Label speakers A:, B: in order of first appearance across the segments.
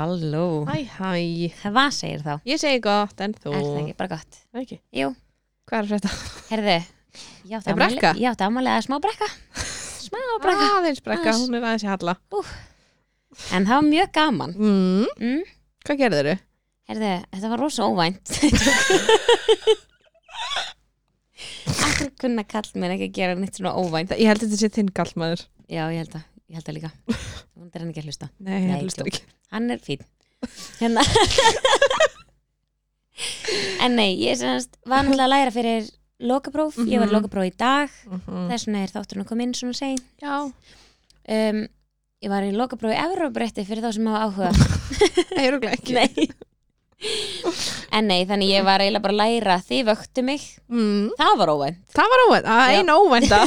A: Halló
B: Hæ, hæ.
A: Hvað segir þá?
B: Ég segi gott, en þú?
A: Er það ekki bara gott?
B: Ekki.
A: Jú,
B: Hvað er þetta?
A: herðu Ég átti
B: Er brekka?
A: afmæli- Ég átti aðmálega smá brekka Smá brekka
B: Aðeins brekka,
A: Aðeins.
B: hún er aðeins í halla.
A: En það var mjög gaman
B: Mm.
A: mm?
B: Hvað gerður þau?
A: Herðu, þetta var rosa óvænt Akkur kunna kall mér ekki að gera neitt svona óvænt
B: Ég held að þetta sé þinn gallmaður.
A: Já, ég held að, ég held að líka. Hún er hann ekki að hlusta.
B: Nei,
A: Nei,
B: ég hlustar ekki.
A: Hann er fín Hérna. En nei, ég semast var náttúrulega að læra fyrir lokapróf, ég var
B: Mhm.
A: lokapróf í dag.
B: Mm
A: þess vegna er þátturinn að koma inn svona segin
B: Já.
A: um, Ég var í lokapróf í Evróbretti fyrir þá sem hafa áhuga.
B: Nei, ég rúglega ekki.
A: Nei En nei, þannig ég var eiginlega bara að læra þið vöktu mig,
B: Mm.
A: það var óvænt
B: Það var óvænt. Það er einu óvænta.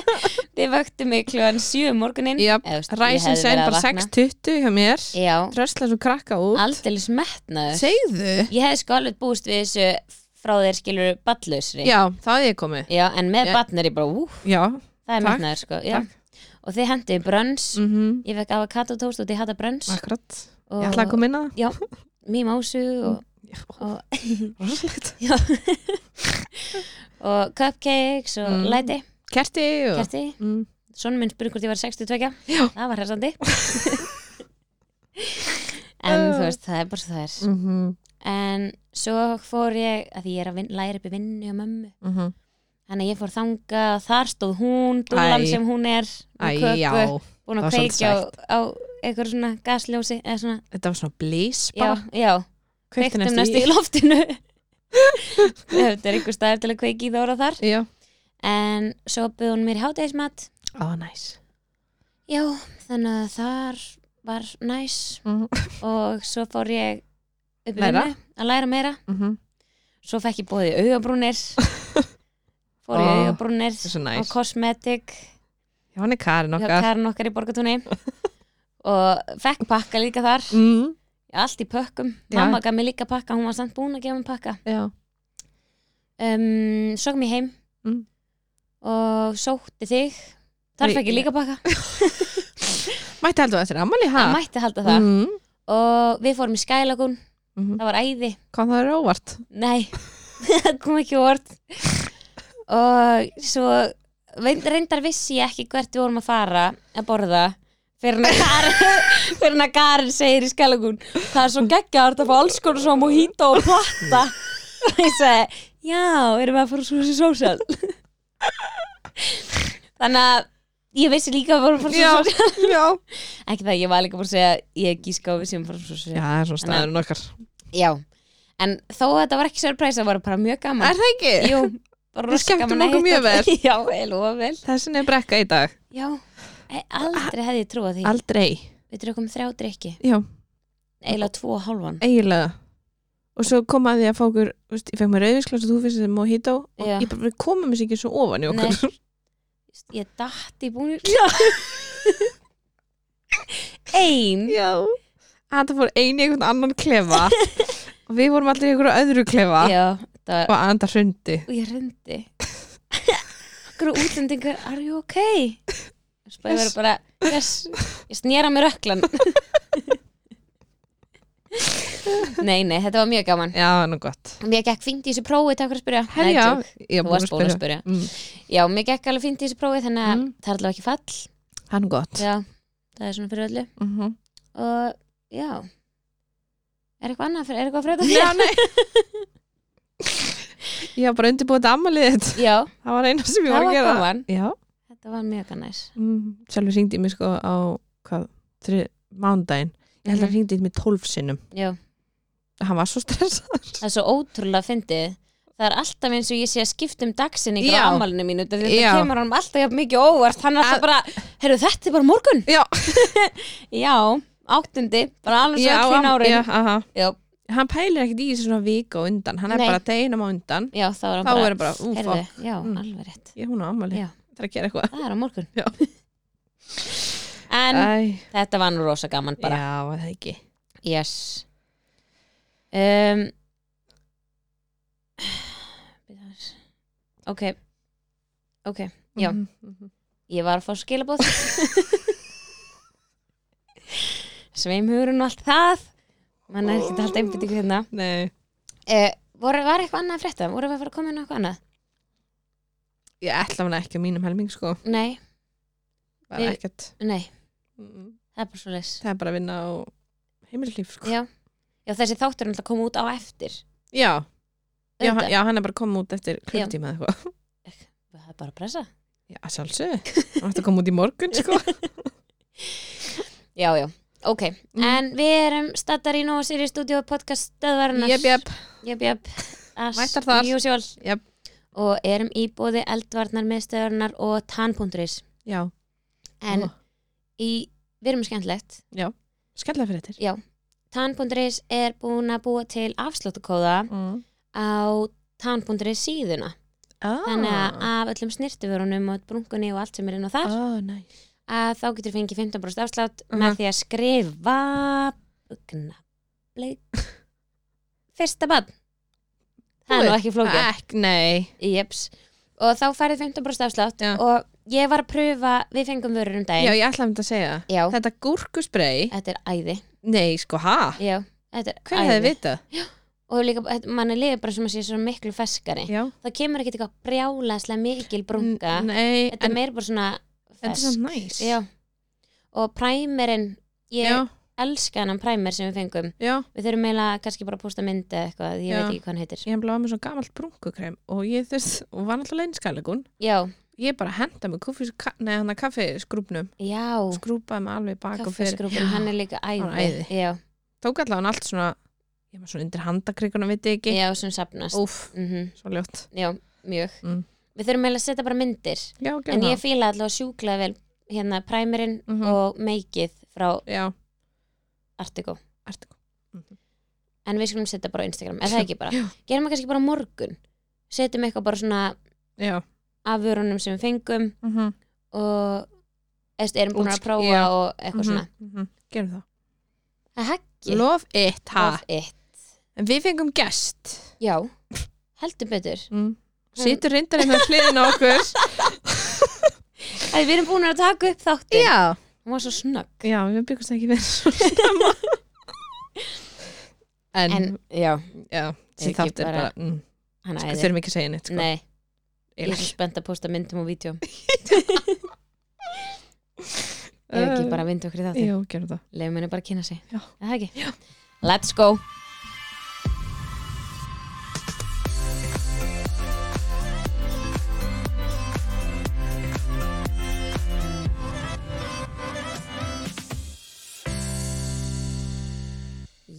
A: Þið vöktu mig klugan 7 um morgunin
B: Ræsin sen
A: að
B: bara
A: vakna.
B: 6.20 hjá mér. Drösla svo krakka út.
A: aldeilis metnaður
B: Segðu.
A: Ég hefði sko alveg búist við þessu frá þér skilur ballausri
B: Já, það er ég komið.
A: Já, en með batn er ég bara, ú,
B: Já.
A: það er metnaður sko. Og þið henduði brönns
B: Mm
A: Ég fekk avokado tóst og þið hata brönns og
B: Ég ætla að koma inn að það.
A: mýmásu og, og, og cupcakes og
B: Mm.
A: læti,
B: Kerti og...
A: kerti
B: Mm.
A: Svona minn spurði hvort ég var 62
B: Já.
A: Það var hressandi En þú veist, það er bara svo það er
B: Mhm.
A: En svo fór ég að ég er að læra upp í vinnu og mömmu
B: Mhm.
A: Þannig að ég fór þanga Þar stóð hún, dúlan sem hún er köku,
B: já.
A: Búin að kveikja á, á eitthvað svona gasljósi svona,
B: Þetta var svona blís
A: já,
B: bara.
A: já
B: Kveikti
A: Kveiktum næstu í loftinu Þetta er einhver staðar til að kveiki í þóra þar
B: Já.
A: En svo byrði hún mér í hátegismat
B: Á, næs.
A: Já, þannig að þar var næs
B: Mhm.
A: Og svo fór ég upp í vinnu að læra meira
B: Mhm.
A: Svo fekk ég bóði augabrúnir Fór ég
B: Ó,
A: augabrúnir á
B: næs.
A: Cosmetic
B: Já, hann er Karin okkar.
A: Karin okkar í borgatúni og fekk pakka líka þar.
B: Mm.
A: allt í pökkum, mamma gaf mér líka pakka hún var samt búin að gefa mér pakka. Um, svo kom ég heim.
B: Mm.
A: og sótti þig. Þar fekk ég líka pakka.
B: Mætti heldur eftir ammali, ha?
A: það mætti halda það.
B: Mm.
A: og við fórum í skælagun
B: Mhm.
A: það var æði,
B: Hvað það er óvart?
A: nei það kom ekki vort og svo reyndar vissi ég ekki hvert við vorum að fara að borða fyrir hann að Karin að segir í skælagun það er svo geggjaðart að fá alls konar svo mojito og platta og ég segi, já, erum við að fara svo þessi sósal þannig að ég vissi líka að við vorum að fara svo sósal
B: Já.
A: ekki það, ég var líka bara að segja ég gíska á við sem fara svo sósal
B: Já, það er svona staðurinn okkar.
A: Já, en þó að þetta var ekki surprise það var bara mjög gaman
B: Er það ekki?
A: Jú, bara
B: Við
A: rosa
B: skemmtum
A: gaman að
B: okkur mjög
A: hitta. Já, vel og vel
B: Þessin er brekka í dag.
A: Já, aldrei hefði ég trúið því
B: Aldrei.
A: Við drukum þrjá drikki,
B: Já,
A: eiginlega tvo og hálfan
B: eiginlega. Og svo kom að því að fá okkur, veist, ég fekk mér rauðvísklás og þú finnst þetta mojito og
A: Já.
B: ég bara, við komum þessi ekki svo ofan í okkur.
A: Ég datt í búinu Ein
B: Já. Anda fór einu í einhvern annan klefa og við vorum allir í einhverju öðru klefa
A: Já, það var
B: og Anda hrundi.
A: og ég reyndi Akkur útlendingar, are you okay? Spæði
B: Yes.
A: yes. bara, yes Ég snýra mér öklan Nei, nei, þetta var mjög gaman
B: Já, það nú gott.
A: Mér gekk fínt í þessu prófi, takk fyrir að spyrja Nei, tjók.
B: ég
A: varst búin að spyrja
B: Mm.
A: Já, mér gekk alveg fínt í þessu prófi Þannig að
B: Mm.
A: það er allavega ekki fall
B: Það nú gott.
A: Já, það er svona fyrir öllu
B: Mhm.
A: Og já Er eitthvað annað, er eitthvað þetta?
B: Já, nei. Ég var bara undirbúið þetta ammalið þitt.
A: Já,
B: Það var eina sem ég
A: það
B: var að
A: var
B: gera.
A: gaman
B: Já.
A: Þetta var mjög næs.
B: Mm, sjálfur hringdi ég mig sko á hvað, þri, mándaginn ég held að hann
A: Mhm.
B: hringdi í mig tólf sinnum.
A: Já,
B: hann var svo stressað
A: það er svo ótrúlega fyndið. Það er alltaf eins og ég sé að skipta um dagsinningur
B: Já.
A: á ammálinu mínu Þetta
B: Já.
A: kemur hann alltaf mikið óvart. Hann er alltaf bara, heyrðu þetta er bara morgun.
B: Já,
A: Já, áttundi, bara alveg svo hinn árin.
B: já, aha.
A: Já,
B: hann pælir ekkert í þessu svona vika og undan. Hann er
A: Nei.
B: bara deginum á undan.
A: Já, þá er hann
B: þá
A: bara
B: er bara, ú,
A: Heyrðu,
B: fokk,
A: já,
B: Mm.
A: alveg rétt.
B: Ég hún á ammali
A: Já.
B: Það er að gera eitthvað
A: Það er á morgun
B: Já.
A: En
B: Æ,
A: þetta var nú rosa gaman bara
B: já, það ekki
A: Yes um, bíddu aðeins. Ok Ok, Já.
B: Mhm, mhm.
A: ég var að fá skilabóð sveimhugurinn og allt það mann er ekki halda einbyttingu hérna
B: Nei,
A: eh, voru, var eitthvað annað að frétta? voru við að fara að koma inn á eitthvað annað?
B: Ég ætla hana ekki á mínum helming sko
A: Nei,
B: bara
A: Við-
B: ekkert
A: nei,
B: Mm.
A: það er bara svo leis
B: það er bara að vinna á heimilislíf sko.
A: já. já, þessi þáttur er náttúrulega að koma út á eftir
B: já, já, hann- já, hann er bara komið út eftir klukkutíma eða eitthvað
A: það er bara að pressa
B: já, sjálfsög, hann ætti að koma út í morgun sko
A: já, já, ok,
B: Mm.
A: en við erum staddar í Nóa Sirius Studio podcast stöðvarinnar
B: jöp, jöp,
A: jöp, jöp. As
B: Mættar þar.
A: usual.
B: Jöp.
A: Og erum í bóði eldvarnar miðstöðurnar og tan.is
B: já,
A: en
B: Ó.
A: í, við erum skemmtilegt
B: já skemmtilega fyrir þetta
A: já, tan.is er búin að búa til afsláttukóða
B: mm.
A: á tan.is síðuna
B: ah.
A: þannig að af öllum snirtiförunum og brunkunni og allt sem er inn á þar
B: ah, nice.
A: að þá getur fengið 15% afslátt
B: Mhm.
A: með því að skrifa Gnablik fyrsta bann það er nú ekki flókið.
B: Ek,
A: Jeps. og þá færið 15% afslátt
B: Já.
A: og ég var að pröfa við fengum vörur um
B: já,
A: daginn
B: ég ætla að mynda að segja
A: Já.
B: þetta gúrkusbrei,
A: þetta er æði.
B: Nei sko, ha?
A: Já, þetta er
B: hver hefði
A: æði.
B: vitað?
A: og líka, þetta- mann er liðið bara sem að sé svo miklu feskari
B: já,
A: það kemur ekkert eitthvað brjálæslega mikil brunga
B: nei,
A: þetta er
B: en
A: meir bara svona
B: þetta er
A: fesk
B: svo næs.
A: Já. og præmerinn ég
B: já,
A: elska hennan præmer sem við fengum.
B: Já,
A: við þurfum eiginlega kannski bara að posta mynd eða eitthvað, ég
B: Já.
A: veit ekki hvað hann heitir.
B: Ég hef með svona gamalt brunkukrem og ég þurft, og var náttúrulega einskælegun
A: já,
B: ég bara henda mig kaffi, nei, hann að kaffiskrúpnum
A: já,
B: skrúpaði mig alveg bak og fyrir.
A: Kaffeskrúpun hann er líka æði,
B: Hann er æði.
A: Já,
B: tók allavega hann allt svona ég var svona undir handakrikunum, veit ég ekki.
A: Já, sem sapnast
B: úf,
A: mm
B: svo ljótt.
A: Já, mjög.
B: Mm.
A: við þurfum eiginlega að setja bara myndir.
B: Já,
A: en
B: gerðu
A: ég
B: það.
A: fíla allavega sjúklega vel hérna præmerinn
B: Mhm.
A: og meikið frá
B: já,
A: Artigo.
B: Ertu
A: en við skulum setja bara Instagram, er það ekki bara?
B: Já.
A: gerum við kannski bara morgun? Setjum eitthvað bara svona
B: já,
A: af vörunum sem við fengum
B: mhm.
A: og eða, erum búin að prófa
B: já.
A: og eitthvað svona.
B: -hmm. gerum það.
A: Það er ekki
B: love it, ha?
A: Of it
B: en við fengum gest.
A: Já, heldur betur.
B: Mm. situr reyndar einhver hliðin á okkur.
A: Við erum búin að taka upp þáttin
B: já,
A: hún var svo snögg.
B: Já, við byggumst ekki verið svo snemma. En,
A: en já,
B: já, þessi
A: ekki
B: þátt er
A: bara-
B: bara mm,
A: hann
B: sko,
A: æði.
B: þurfum ekki að segja neitt sko.
A: nei, ég er
B: Eiginlega.
A: svo spennt að posta myndum og vídjum ef ekki bara vindu okkur í þáttin
B: Jú, gerum það.
A: Lefum henni bara að kynna sig.
B: Já.
A: Er það ekki? let's go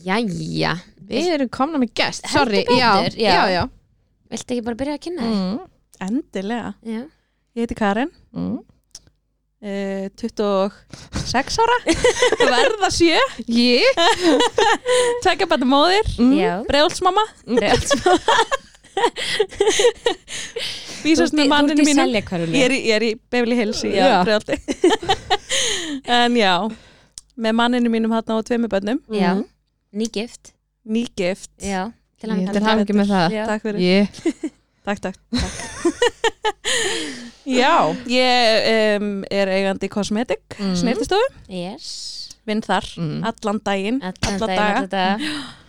A: Jæja,
B: Við erum komna með gest,
A: Heldur
B: sorry
A: betur,
B: já,
A: já.
B: já, já.
A: viltu ekki bara byrja að kynna þig?
B: Mm.
C: Endilega.
A: Já.
C: Ég heiti Karin,
B: Mm.
C: uh, 26 ára, verða sjö,
B: Ég
C: tvekja bæta móðir,
B: mm.
A: Já.
C: breyðolsmamma, vísast með manninu mínum. Ég er í, ég er í Beverly Hills í
B: Já.
C: breyðolti. en já, með manninu mínum þarna og tveimur bönnum,
A: Já,
B: Mm.
A: Nýgift
C: nýgift.
A: Já, til að
B: hafa ekki með það
A: Já.
C: Takk fyrir.
B: Ég
C: Takk, takk. já, ég um, er eigandi kosmetik,
B: Mm.
C: snirtistofu,
A: Yes
C: vinn þar
B: Mm.
C: allan daginn,
A: Allan
C: alla
A: daginn, alla daga.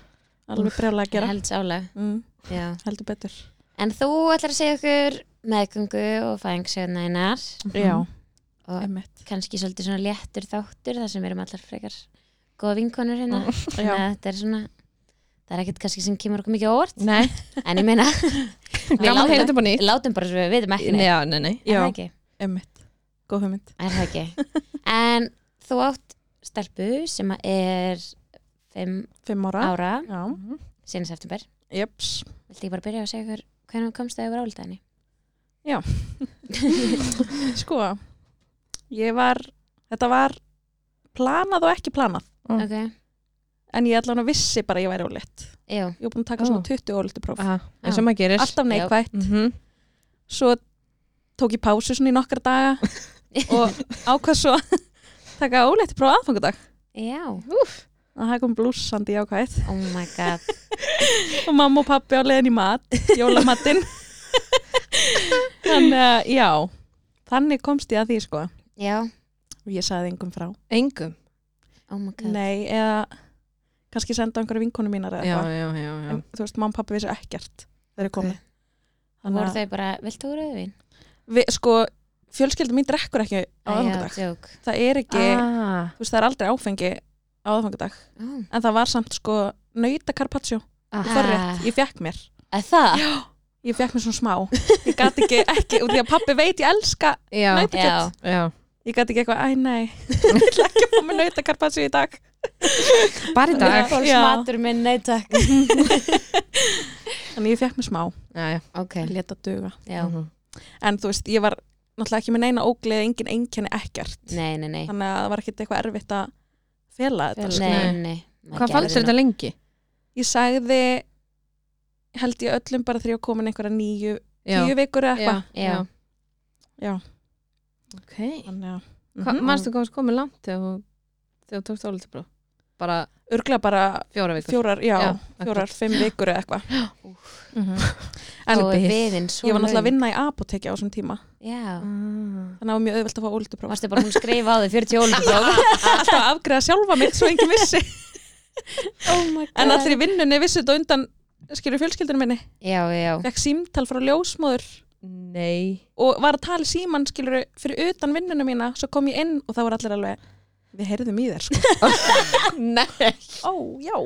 C: alveg brjálega að gera.
A: Held sálega
C: Mm,
A: Já.
C: heldur betur.
A: En þú ætlar að segja okkur meðgöngu og fæðingsjöðnænar
C: Já,
A: og
C: einmitt.
A: kannski svolítið svona léttur þáttur þar sem við erum allar frekar góða vinkonur hérna þannig
C: Já.
A: að þetta er svona það er ekkert kannski sem kemur okkur mikið á
B: Nei,
A: en ég meina við
B: nýtt
A: látum bara svo við vitum ekki.
B: Já, nei, nei
A: er
C: Já.
A: það ekki?
C: Einmitt, góð hugmynd.
A: Er það ekki? en þú átt stelpu sem er 5
C: Fimm ára.
A: ára
C: Já.
A: síðan september
C: Jeps.
A: Viltu ekki bara byrja að segja okkur hvernig komst það yfir álitaðinni?
C: Sko, ég var, þetta var planað og ekki planað.
B: Mm.
A: Ok,
C: En ég allan að vissi bara að ég væri ólétt.
A: já,
C: Ég var búin að taka
B: Ó.
C: svona 20 óléttu próf.
B: Aha, eins og maður gerir
C: Alltaf neikvætt.
B: Mhm.
C: Svo tók ég pásu svona í nokkra daga og ákvað svo að taka óléttu próf aðfangadag.
A: já
C: Það kom blúsandi jákvæð.
A: Oh my god
C: og mamma og pappi á leiðin í mat, jólamatinn. Þannig að, já, þannig komst ég að því, sko.
A: Já,
C: Og ég sagði engum frá.
B: Engum
A: Oh
C: nei, eða kannski senda á einhverja vinkonu mínar eða
B: já,
C: eitthvað
B: já, já, já.
C: en þú veist, mamma og pappi vissi ekkert þegar ég komi
A: Ok.
C: þannig
A: Voru
C: að
A: þau bara, vilt þú rauðvin?
C: við, sko, fjölskyldum mín drekkur ekki á aðfangadag það er ekki,
B: Ah,
C: þú veist, það er aldrei áfengi á aðfangadag
A: oh.
C: en það var samt sko
B: ah.
C: forrétt, ég fekk mér
A: Er það?
C: ég fekk mér svona smá ég gæti ekki, ekki, og því að pappi veit ég elska
B: Já,
A: já.
C: Ég gæti ekki eitthvað, æ nei. Ég ætla ekki að fá mér nauta carpaccio í dag.
B: Bara í dag?
A: Fólks matur minn, nei takk.
C: Þannig ég fekk mér smá,
B: Já, já.
A: Ok,
C: leta duga.
A: Já,
B: Mhm.
C: en þú veist, ég var náttúrulega ekki með neina ógleði, engin einkenni ekkert.
A: Nei, nei, nei.
C: Þannig að það var ekkert eitthvað erfitt að fela þetta
B: Fela.
C: sko.
A: Nei,
B: Nei.
A: nei
B: Hvað fannst þetta lengi?
C: ég sagði held ég öllum bara þegar ég var komin einhverja nýju, tíu vikur eða
B: já,
C: eitthvað.
A: Já.
C: já,
B: Ok.
C: Mhm.
B: Varst komið langt þegar þú tókst álítið Bara
C: örgla bara
B: fjóra vikur.
C: fjórar, já,
B: Já,
C: fjórar, fimm vikur eða eitthvað. Mhm. en
A: Og
C: ég var náttúrulega að vinna í apoteki á þessum tíma.
A: Já,
B: Ah.
C: þannig að það var mjög auðvelt að fá ólítupróf
A: varstu bara hún að skrifa á þig 40 ólítupróf
C: alltaf að afgreða sjálfa mig svo engin vissi.
A: Oh my god.
C: en allir í vinnunni vissi þetta undan skilur fjölskyldunum minni, fekk símtal frá ljósmóður
B: Nei.
C: Og var að tala síman skilur fyrir utan vinnuna mína svo kom ég inn og það voru allir alveg við heyrðum í þér sko.
B: Nei.
C: Ó, já,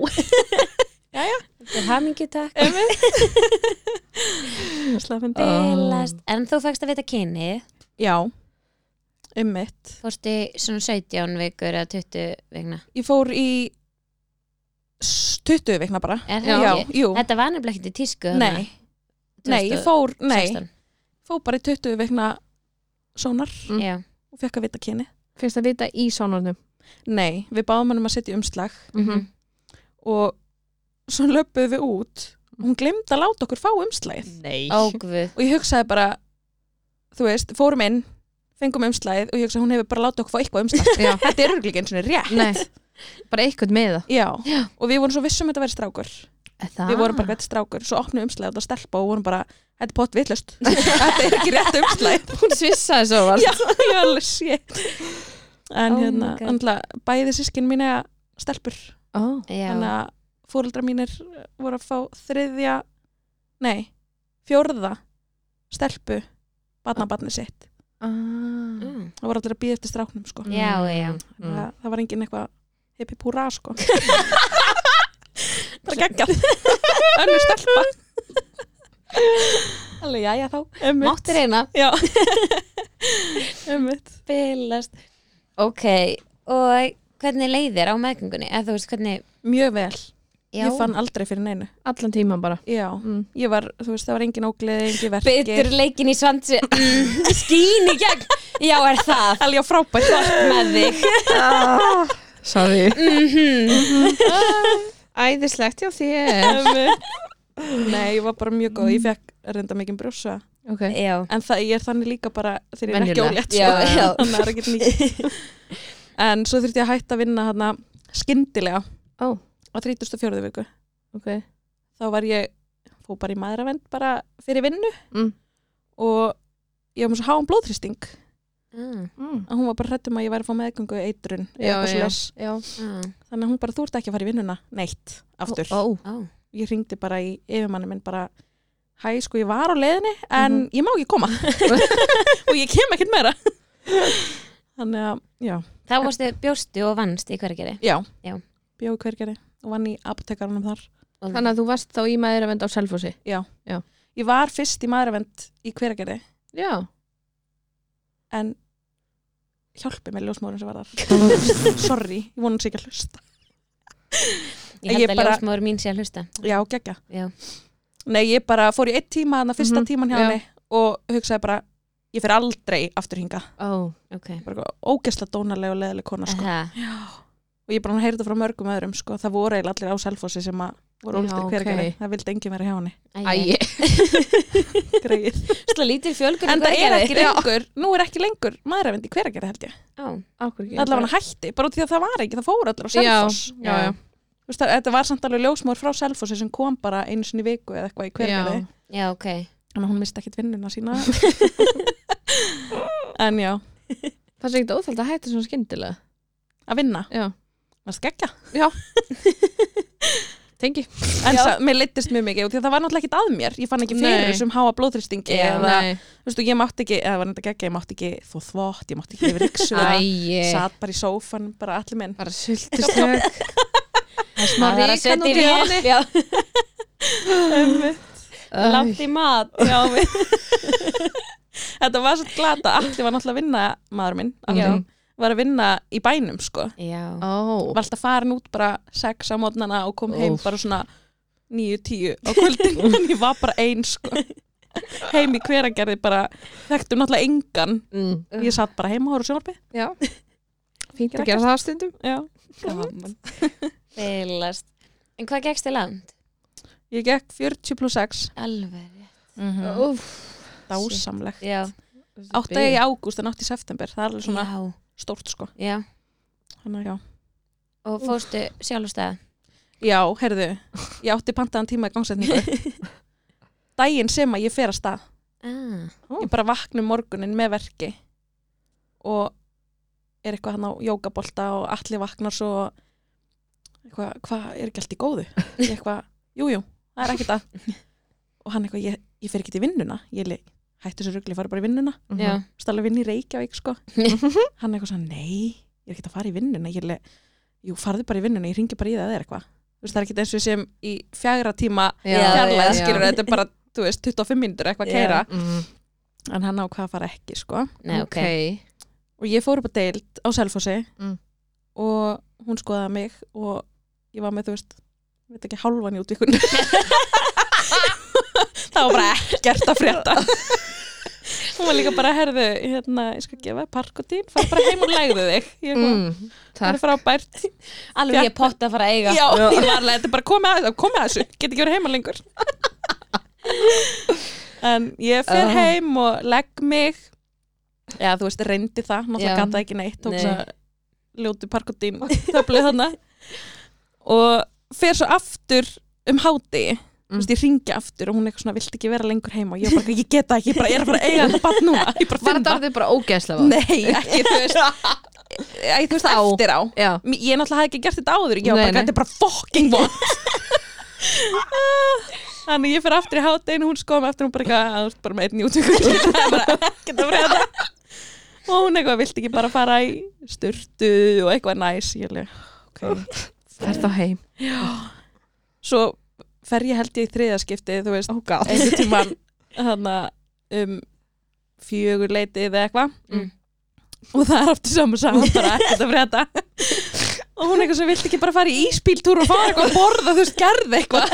A: þetta er hamingi takk.
C: Slafindi.
A: Bilast En þú fækst að vita kyni?
C: Já. Ummitt
A: Fórstu í svona 17 vikur eða 20 vikna?
C: Ég fór í s- 20 vikna bara.
A: Er
B: Já.
A: það
C: já,
A: ekki?
C: jú,
A: Þetta var nefnilega ekki í tísku
C: nei, nei, ég fór nei,
A: 16.
C: fór bara í 20 vikna sónar
B: Mm.
A: Já,
C: og fekk að vita kyni
B: Fyrst að vita í sónarnum?
C: Nei, við báðum hann um að setja umslag.
A: Mhm.
C: og svo löpuðum við út. Og hún glemdi að láta okkur fá umslagið. Og ég hugsaði bara þú veist, fórum inn fengum umslagið og ég hugsaði hún hefur bara látið okkur fá eitthvað umslag.
B: Já.
C: þetta er örglík eins og rétt.
B: Nei. Bara eitthvað með það.
C: Já.
A: Já.
C: og við vorum svo vissum að þetta væri strákur við vorum bara þetta strákur, svo opnum umslagið og stelpa og vorum bara, þetta er pott vitlust þetta er ekki rétt umslagið
B: Hún svissaði svo var
C: Já, ég var alveg shit en
A: Oh
C: hérna, andla, bæði sískin mín eða stelpur
B: oh.
A: Já,
C: þannig að fóreldrar mínir voru að fá þriðja nei, fjórða stelpu barnabarni sitt
B: ah.
A: Mm.
C: það voru allir að býða eftir stráknum sko.
A: Já, já.
B: Mm.
C: það, var engin eitthvað hippi púra sko. bara geggjað. Önnur stelpa. Alveg, já, já, þá
A: Mátti reyna
C: já. Einmitt.
A: Bilast Ok, og hvernig leiðir á meðgöngunni? Eða þú veist hvernig
C: mjög vel,
A: Já,
C: ég fann aldrei fyrir neinu.
B: Allan tíman bara.
C: Já,
B: mm.
C: ég var, þú veist, það var engin ógleði engin verkir,
A: betur leikin í svandsi mm, Skín í gegn. Já, er það?
C: Alveg frábært.
A: Með þig.
B: Sorry.
A: Mhm.
B: Æðislegt já þér.
C: Nei, ég var bara mjög góð, ég fekk reynda mikið brjósa.
B: Ok.
A: Já,
C: en það, ég er þannig líka bara þegar ég er ekki ólétt sko. þannig er ekki nýtt. En svo þurfti ég að hætta að vinna hana skyndilega
B: Ó.
C: á 34. viku.
B: Ok.
C: Þá var ég fó bara í maðuravend bara fyrir vinnu.
B: Mm.
C: og ég var með svo háum blóðþrýsting
A: mm.
B: mm.
C: að hún var bara hrættum að ég væri að fá meðgöngu eitrun eða
B: Já, já, já.
A: Ah.
C: þannig að hún bara þú ert ekki að fara í vinnuna neitt aftur.
B: Ó,
A: Ó,
C: ég ringdi bara í yfirmanni minn bara hæ sko ég var á leiðinni en ég má ekki koma. Og ég kem ekkert meira. Þannig að já,
A: Þá varstu bjóstu og vannst í hvergeri
C: já,
A: Já.
C: bjóði hvergeri og vann í apotekarunum þar.
B: Þannig að þú varst þá í maður að venda á Selfossi
C: ég var fyrst í maðuravend í hvergeri
B: Já
C: en hjálpi með ljósmóðurinn sem var þar. Sorry, ég vonum sér ekki að hlusta.
A: Ég held
C: Ég
A: að ljósmóður mín sé að hlusta.
C: Já, geggja.
A: Já,
C: nei, ég bara fór í eitt tíma þannig að fyrsta
B: Mhm,
C: tíman hjá
B: já.
C: henni og hugsaði bara, ég fer aldrei aftur hinga
B: Ó
A: ok.
C: Bara eitthvað ógeðslega dónaleg og leðileg kona sko.
A: Það,
C: og ég bara þetta frá mörgum öðrum sko. það voru eiginlega allir á Selfossi sem að voru
B: Já,
C: ólíktir
B: ok.
C: hvergeri það vildi enginn vera hjá henni.
B: Æ,
C: greið.
A: Slá lítil fjölgun í
C: en það er ekki lengur, nú er ekki lengur maðuravend í hvergeri held ég. Allavega hætti, bara út í að það var ekki, það fóru allir á Selfoss.
B: já, já.
C: Þú veist, það, þetta var samt alveg ljósmór frá Selfossi sem kom bara einu sinni í viku eða eitthvað í hvergeri
A: já, ok.
C: En hún misti ekkit vinnuna sína. En já,
B: Það er ekkert óþált að hætta svona skyndilega.
C: Að vinna?
B: Já Tengi.
C: En sa, mér leittist mjög mikið og því að það var náttúrulega ekkit að mér. Ég fann ekki fyrir
B: Nei.
C: þessum háa blóðþrýstingi
A: Já.
C: eða, þú veist, og ég mátti ekki eða var þetta geggja, ég mátti ekki þó þvott ég mátti ekki yfir yksu satt bara í sófan, bara allir minn.
B: Bara sultustök Það er smá
A: Það var að setja í Já, langt í mat
C: þetta var svo glata, allir var náttúrulega að vinna maður minn, allir var að vinna í bænum sko,
A: Já,
B: Ó.
C: Var alltaf farin út bara sex á mótnana og kom heim
B: Úff.
C: bara svona níu, tíu á kvöldin. En ég var bara ein sko. Heim í hveragerði bara þekktum náttúrulega engan.
B: Mm.
C: ég satt bara heima og sjónvarpi
B: Já. Fínt að gera það stundum.
A: Feilast. En hvað gegst þið land?
C: ég gekk 40 plus 6
A: Alveg
C: mm
B: Úff.
C: Dásamlegt.
A: Já,
C: átt að ég í ágúst en átt í september. Það er alveg svona
A: já,
C: stórt sko.
A: Já.
C: Þannig, að já.
A: Og fórstu sjálfstæða
C: já, heyrðu, ég átti pantaðan tíma í gangsetningu. Daginn sem að ég fer að stað.
A: Ah.
C: ég bara vakna um morgunin með verki. Og er eitthvað hann á jókabolta og allir vaknar svo eitthvað, hvað er ekki allt í góðu? Ég eitthvað, jújú, jú, það er ekkert að. Og hann eitthvað, ég, ég fer ekki til vinnuna ég hætti þessu rugli, ég fari bara í vinnuna.
A: Já,
C: stálega vinn í Reykjavík sko. Hann eitthvað svona, nei, ég er ekki að fara í vinnuna ég le, jú, farðu bara í vinnuna ég ringi bara í það eða eitthvað. Þú veist, það er ekki eins og sem í fjagra tíma fjarlæð, skilur þetta er bara, þú veist, 25 mínútur eitthvað að keira.
B: Mm.
C: en hann á hvað að fara ekki, sko.
A: Nei, ok,
C: og ég fór upp á deild á Selfossi
B: Mm.
C: og hún skoðaði mig og ég var með, þú veist veit ekki, hálfan í útvíkun. Það var bara ekkert að frétta hún var líka bara, herðu hérna, ég skal gefa parkotín fara bara heim og legðu þig ég mm.
B: Mm.
C: það er frábært
A: Alveg ég potta að fara að eiga
C: já, ég var alveg, þetta er bara komið að, komið að þessu get ekki verið heima lengur en ég fer
A: Oh.
C: heim og legg mig já, þú veist, reyndi það náttúrulega gata ekki neitt tók að ljótu parkotín töfluð þannig og fer svo aftur um háti. Þú veist, ég ringi aftur og hún er eitthvað svona, vilt ekki vera lengur heima? Og ég bara, ég get það ekki, ég bara er að eiga þetta bann núna, ég bara
B: Var
C: finn
B: þetta
C: það
B: orðið bara ógeðslega?
C: Nei, ekki, þú veist. Æ, þú veist,
B: Á.
C: eftir á.
B: Já.
C: Ég náttúrulega hafði ekki gert þetta áður. Ég var bara, þetta er bara fucking vond Þannig ég fyrir aftur í hátteginu Hún skoði mig aftur Hún bara eitthvað, að þú ert bara með einn jútvíkur Það er bara ekkert að frétta. Og hún eitthvað, vilt ekki bara fara í Sturtu og eitthvað næs? Ég Svo fer ég held ég í þriðaskipti Þú veist,
B: Oh
C: einhvern tímann Þannig um fjögur leiti eða eitthvað.
A: Mm.
C: og það er aftur saman saman bara ekkert að frétta. Og hún eitthvað sem vilt ekki bara fara í íspíltúr og fara eitthvað að borða þú veist, gerði eitthvað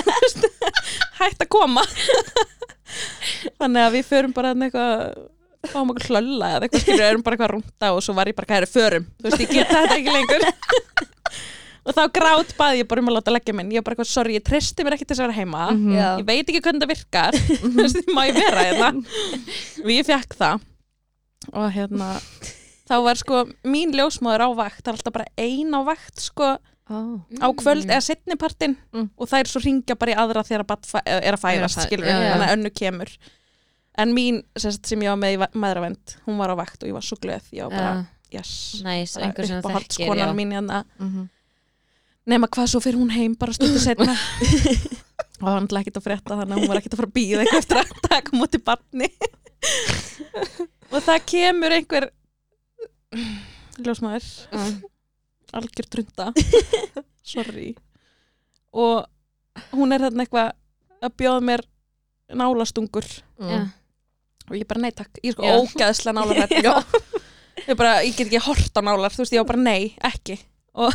C: hætt að koma. Þannig að við förum bara eitthvað fáum okkur hlölla eða eitthvað skilur, erum bara eitthvað rúnda og svo var ég bara, hvað er förum. Þú veist, ég geta þetta ekki lengur og þá grát baði ég bara um að láta leggja minn ég var bara eitthvað, sorry, ég treysti mér ekki til þess að vera heima.
B: Mhm.
A: Já.
C: ég veit ekki hvernig það virkar. Þú veist, má ég vera hérna? Og ég fekk það. Og hérna þá var sko mín ljósmáður á vakt. Það er alltaf bara ein á vakt sko.
B: Oh.
C: á kvöld eða setnipartin
B: Mm.
C: og þær svo ringja bara í aðra þegar er að fæðast
B: Er að fæ-
C: skilur.
B: já.
C: þannig að önnu kemur. En mín sagt, sem ég var með í maðuravend hún var á vakt og ég var svo glöð. Ég var bara,
A: Já,
C: yes.
A: Næs, einhver sem þú þekkir
C: uppáhaldskonan mín hérna.
B: Mm
C: nema hvað svo fyrir hún heim bara stundu setna og það var náttúrulega ekkert að frétta þannig að hún var ekkert að fara að býða eitthvað eftir að taka múti barni. Og það kemur einhver ljósmaður.
A: Já.
C: algjör drunda sorry. Og hún er þarna eitthvað að bjóða mér nálastungur.
A: Já.
C: og ég bara nei takk, ég er sko ógæðslega
A: Já.
C: ég bara, ég get ekki hort á nálar þú veist, ég var bara nei, ekki. Og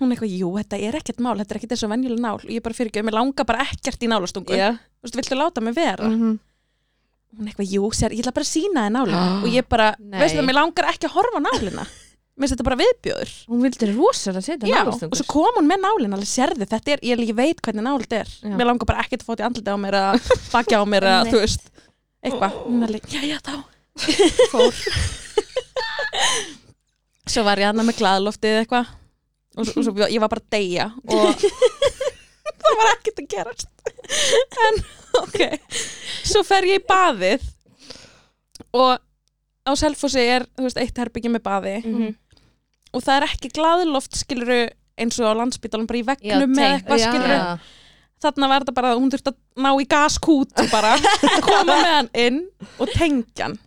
C: hún eitthvað, jú, þetta er ekkert mál þetta er ekkert eins og venjuleg nál. Og ég bara fyrir ekki, mér langar bara ekkert í nálastungun
A: Já.
C: þú veist, viltu láta mig vera?
B: -hmm.
C: hún eitthvað, jú, sér, ég ætla bara að sína þið nálina.
B: Ah,
C: og ég bara,
B: nei.
C: veistu það, mér langar ekki að horfa nálina. Mér finnst þetta bara viðbjöður
B: Hún vildi rosalega setja
C: Já,
B: nálastungur
C: og svo kom hún með nálina, alveg sérðu þetta er, ég, ég veit hvernig nál þetta er.
B: Já.
C: mér langar bara ekkert að þetta í andliti á mér að bakja á mér að, þú veist, er svo var ég hann með glaðloftið eitthvað og, svo- og svo ég var bara að deyja og það var ekkert að gerast en ok svo fer ég í baðið og á Selfossi er, þú veist, eitt herbyggi með baði
A: Mhm.
C: og það er ekki glaðloft skiluru eins og á landspítalum bara í vegnum með eitthvað skiluru
B: Já.
C: þarna var þetta bara að hún þurfti að ná í gaskút og bara koma með hann inn og tengja hann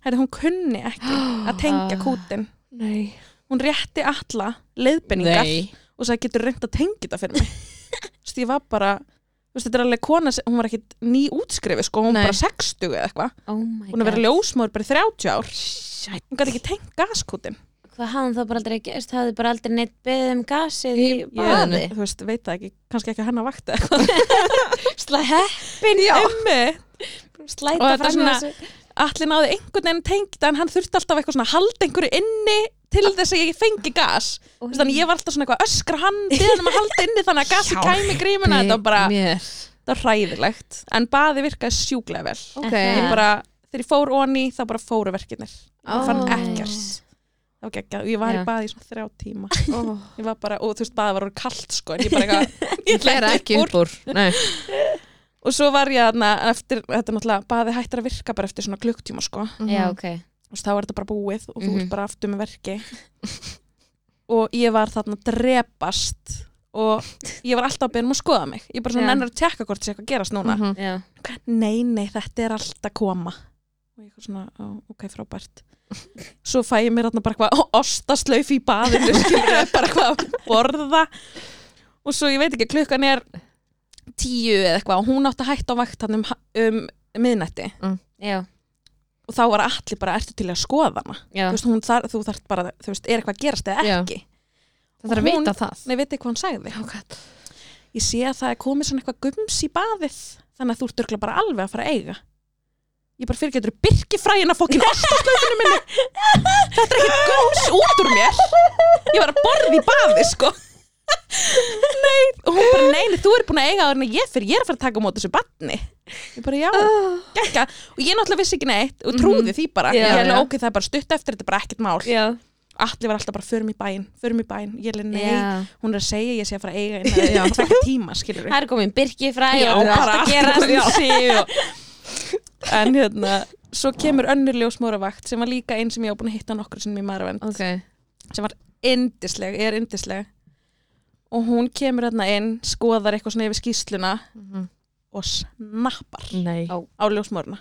C: Herri, hún kunni ekki að tengja kútin
B: Nei.
C: Hún rétti alla leiðbenningar
B: Nei.
C: og sagði getur reynd að tengja þetta fyrir mig? Þú veist ég var bara þú veist þetta er alveg kona sem- hún var ekkit ný útskrifi sko hún
B: Nei.
C: bara 60 eða eitthvað.
A: Oh my
C: hún er verið
A: god.
C: ljósmóður bara í 30 ár. Hún gæti ekki tengt gaskútin
A: hvað hafði þá bara aldrei gerst hafði bara aldrei neitt beðið um gasið í
B: Í
A: baði?
B: baðinu.
C: þú veist, veit það ekki, kannski ekki að hennar vakti
A: slæ heppin slæta
C: Og þetta
A: fram
C: svona-
A: þessu.
C: Allir náði einhvern veginn tengt en hann þurfti alltaf eitthvað svona að halda einhverju inni til þess að ég fengi gas. Veist, þannig ég var alltaf svona eitthvað að öskra beðan um að halda inni þannig að gasi kæmi grímuna. Þetta var bara,
B: Mér.
C: þetta var hræðilegt. En baði virkaði sjúklega vel.
B: Ok.
C: ég bara, þegar ég fór onni þá bara fóru verkinir ég fann ekkert. Það var geggjað. Og ég var
A: Já.
C: í baði í svona þrjá tíma.
B: Ó.
C: ég var bara, og þú veist, baði var orðið kalt sko en ég bara eitthvað,
B: Ég fer ekki upp úr.
C: Og svo var ég þarna eftir, þetta er náttúrulega, baði hættir að virka bara eftir svona klukktíma sko.
A: Já ok.
C: Þú veist, þá er þetta bara búið og þú
A: Mhm.
C: ert bara aftur með verki. Og ég var þarna drepast og ég var alltaf að byrja um að skoða mig. Ég bara svona
A: Já.
C: nennir að tjekka hvort sé eitthvað að gerast núna.
B: Mhm.
A: já.
C: Nei, nei, þetta er allt að koma. Og ég er svona, ok, frábært. Svo fæ ég mér þarna bara eitthvað ostaslauf í baðinu skilur bara eitthvað að borða. Og svo ég veit ekki, klukkan er tíu eða eitthvað og hún átti að hætta á vakt hann um, um miðnætti.
A: Já
C: og þá var allir bara, ertu til að skoða hana?
A: Já.
C: Þú veist, hún þar, þú þarft bara, þú veist, er eitthvað að gerast eða
B: Já.
C: ekki?
B: Það þarf að vita það.
C: nei, veit ekki hvað hún sagði.
B: Okay.
C: ég sé að það er komið svona eitthvað gums í baðið þannig að þú ert örgulega bara alveg að fara að eiga. Ég bara fyrir getur byrkifræðina fokkin ostaslaufinu minni. Þetta er ekkert gums út úr mér. Ég var að borða í baði sko nei, og hún bara nei, nei, þú er búin að eiga það en ég fyrir, ég er að fara að taka á móti þessu batni ég bara já, gekka og ég náttúrulega vissi ekki neitt og trúði því bara.
A: Já,
C: ég er alveg ok, það er bara stutt eftir, þetta er bara ekkert mál.
A: Já.
C: Allir var alltaf bara förum í bæinn, förum í bæinn. Ég er nei, hún er að segja ég sé að fara að eiga innan tvekja tíma, skilur
A: það er komin byrki fræ
C: Já,
A: og það er
C: bara
A: allt að gera
C: og... en hérna svo kemur önnur ljósmóravakt sem var líka einn sem ég á búin að hitta nokkur sem í Marvend
B: Ok.
C: sem var yndisleg, er yndisleg og hún kemur hérna inn skoðar eitthvað svona yfir skýsluna
B: Mhm.
C: og snappar
B: Nei.
A: Ó.
C: á ljósmóruna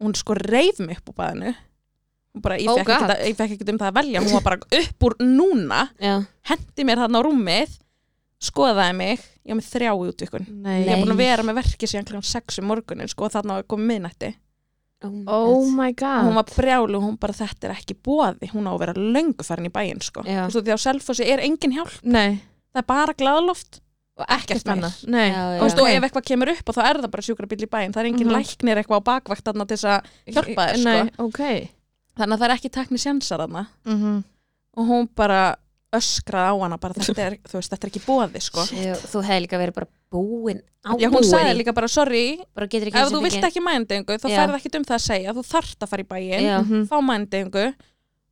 C: og hún sko reif mig upp á baðinu Hún bara, ég,
B: Oh
C: fekk
B: God.
C: ekkert, ég fekk ekkert um það að velja hún var bara upp úr núna
A: já
C: hendi mér þarna á rúmið skoðaði mig, ég var með þrjá í útvikun
B: Nei.
C: ég er búin að vera með verki síðan kl. 6 um morgunin sko, og þarna var komið miðnætti
B: Oh my
C: og
B: god.
C: hún var brjálu og hún bara þetta er ekki bóði hún á að vera löngu farin í bæinn sko.
A: Já.
C: og svo því á Selfossi er engin hjálp
B: Nei.
C: Það er bara glaðloft
B: Og
C: ekkert
B: annað.
C: og, og ef eitthvað kemur upp og þá er það bara sjúkrabíl í bæinn það er engin
B: Mhm.
C: læknir eitthvað á bakvakt þarna til þess að hjálpa þér, sko.
B: Nei, ok.
C: þannig að það er ekki tekni sjansar þarna
B: Mhm.
C: og hún bara öskraði á hana bara þetta er, þú veist, þetta er ekki bóði sko.
A: Þú hefði líka verið bara búin á
C: já, hún
A: búin
C: sagði líka bara sorry
A: bara getur ekki
C: ef þú vilt ekki mændengu þá færð ekki um það að segja þú þarft að fara í bæinn
A: Já.
B: Mhm.
C: fá mændengu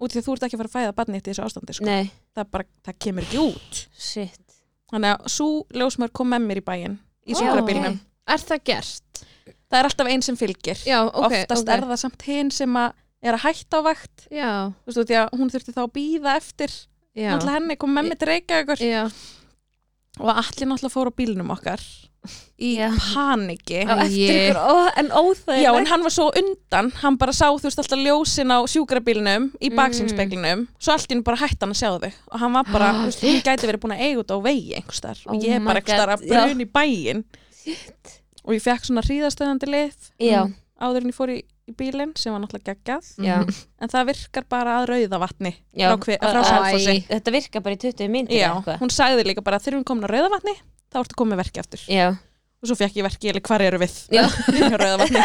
C: út því að þú ert ekki að fara að fæða barnið þitt í þessu ástandi sko. það, bara, það kemur ekki út
A: shit
C: þannig að svo ljósmör kom með mér í bæinn í sjúkrabílnum
A: ok.
B: Er það gert?
C: það er alltaf einn sem fylgir
B: Já, ok.
C: oftast
B: ok.
C: er það samt hinn sem að er að hætta á vakt að hún þurfti þá að býða eftir henni kom með mig til Reykjavíkur
B: Já.
C: og allir náttúrulega fór á bílnum okkar í
A: Já.
C: paniki
A: á eftir
B: Ég-
A: ykkur, ó, en óþægilegt.
C: Já, en hann var svo undan, hann bara sá þú veist alltaf ljósin á sjúkrabílnum í
A: Mm.
C: baksýnspeglinum, svo allt í henni bara hætti hann að sjá þig. Og hann var bara, þú veist, hún gæti verið búin að eiga út á vegi einhvers þar
A: Oh
C: og ég er
A: my
C: bara einhvers þar
A: God,
C: að brun í bæinn. Og ég fekk svona hríðastöðandi lið
A: já,
C: áður en ég fór í, í bílinn sem var náttúrulega geggjað.
A: Já,
C: en það virkar bara að rauða vatni
A: já.
C: frá, hve- frá
A: Æ,
C: Selfossi.
A: Þetta virkar bara í 20 myndir
C: Já, hún sagði líka bara þegar við komin á rauða vatni þá ertu komið verki aftur.
A: Já,
C: og svo fekk ég verki, ég leik hvar eru við? Rauðavatni.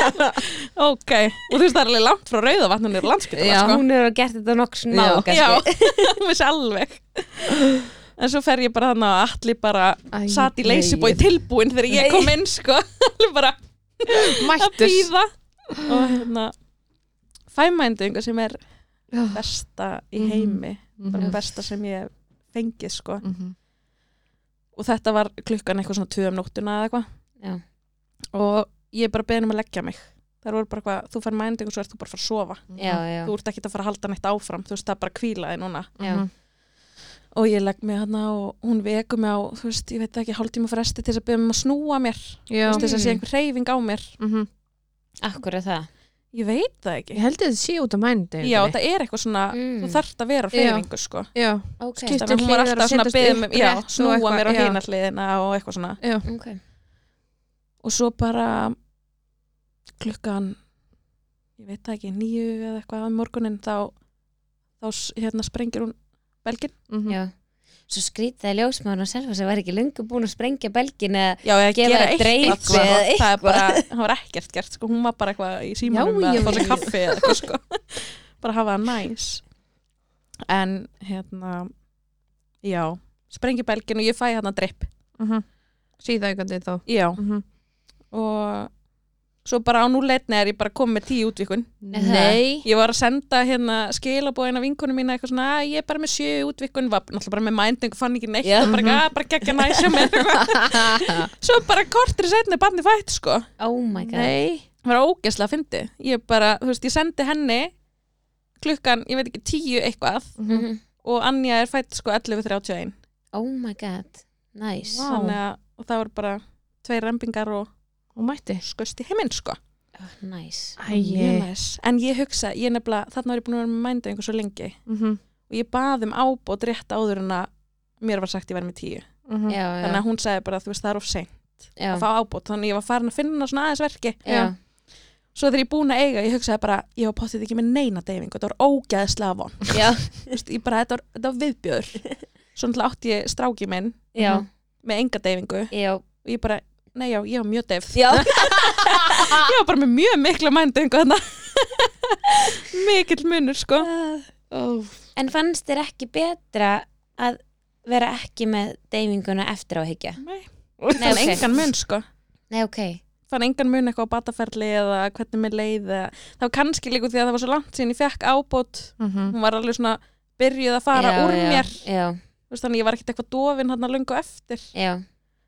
C: Ok, og þú veist það er alveg langt frá Rauðavatni og landspítala
A: já
C: sko.
A: hún er að gert þetta nokks ná
C: hún vissi alveg. En svo fer ég bara þannig að allir bara
B: Æ,
C: satt í leysibói tilbúin þegar ég kom inn sko, allir bara að býða og hérna fæmændingu sem er besta í
B: Mhm.
C: heimi. Bara
B: Mhm.
C: besta sem ég fengið sko.
B: Mhm.
C: Og þetta var klukkan eitthvað svona tvö um nóttuna eða eitthvað.
A: Já.
C: og ég er bara beðin um að leggja mig. Það voru bara eitthvað, þú fær mænding og svo ert þú bara að fara að sofa.
A: Já, já,
C: þú ert ekki að fara að halda neitt áfram. Þú veist, það er bara að hvíla þig núna.
A: Já.
B: Mhm.
C: og ég legg mig hana og hún vekur mig á, þú veist, ég veit ekki, hálftíma fresti til þess að byrja um að snúa mér.
B: Já.
C: þú veist, þess að sé einhver reyfing á mér.
B: Mhm.
A: Akkur er það
C: ég veit það ekki
B: Ég held að þetta sé út af mændi
C: já, það er eitthvað svona,
A: Mm.
C: þú þarft að vera á
B: Já.
C: reyfingu sko.
B: Já,
A: Ok,
B: Skiptir
C: þannig að hún var
B: hliðar og
C: alltaf svona að
B: setjast
C: byggja
B: upp
C: mig, já,
B: og
C: snúa mér á
B: já.
C: hina hliðina og eitthvað svona
B: já,
A: ok
C: og svo bara klukkan ég veit það ekki, nýju eða eitthvað um morgunin þá, þá hérna sprengir hún belgin
B: mhm.
A: Já Svo skrýtaði ljósmaður og selva sem var ekki lungu búin að sprengja belgin eða Gefa
C: gera
A: dreif
C: eitthvað sko.
A: eða
C: það
A: eitthvað.
C: bara, það var ekkert gert sko. hún var bara eitthvað í símanum að fá sér kaffi eða eitthvað sko. bara hafa það næs en hérna já, sprengi belgin og ég fæ hérna dripp
B: Mhm. Síðaugandi þá
C: já,
B: Mhm.
C: og svo bara á núleitni er ég bara komið með tíu útvikun?
B: Nei.
C: Ég var að senda hérna skilabóðina vinkunum mína eitthvað svona, að ég er bara með sjö útvikun var náttúrulega bara með mændingu, fann ekki neitt
A: Já.
C: og bara, að, bara geggja næsja með svo bara kortri setni barni fætt sko.
A: Oh my god.
B: Nei.
C: Það var ógeðslega að fyndi ég bara, þú veist, ég sendi henni klukkan, ég veit ekki, tíu eitthvað
A: Mhm.
C: og Anja er fætt sko 11.31
A: Oh my god. Nice.
B: Vá.
C: þannig að og það voru bara tveir rempingar og
B: Og mætti
C: skust í heiminn sko.
A: Oh, Nice
C: Mjög næs. en ég hugsa, ég nefnilega þarna var ég búin að vera með mænda einhver svo lengi.
B: Mhm.
C: og ég bað um ábót rétt áður en að mér var sagt ég verið með tíu.
B: Mhm.
A: Já,
C: þannig
A: já,
C: að hún sagði bara, þú veist, það er of seint
A: já,
C: að fá ábót, þannig að ég var farin að finna svona aðeins verki.
A: Já.
C: svo þegar ég búin að eiga, ég hugsaði bara ég var pottið ekki með neina deyfingu, þetta var ógæðslega von
A: já,
C: Þú veist, ég bara, þetta var, þetta var viðbjöður svo náttúrulega átti ég stráki minn
A: já,
C: með enga deyfingu.
A: Já,
C: og ég bara, nei já, ég var mjög
A: já.
C: ég var bara með mjög mikla mændu þannig mikill munur sko
A: Oh. En fannst þér ekki betra að vera ekki með deyfinguna eftir á að hyggja?
C: Nei.
A: Nei,
C: fann
A: ok.
C: engan mun sko
A: Nei, ok
C: fann engan mun eitthvað á bataferli eða hvernig mér leið það var kannski líka því að það var svo langt síðan ég fekk ábót
B: Mhm.
C: hún var alveg svona byrjuð að fara
A: já,
C: úr
A: já,
C: mér
A: Já,
C: þannig ég var ekkert eitthvað dofin hann að lungu eftir
A: já,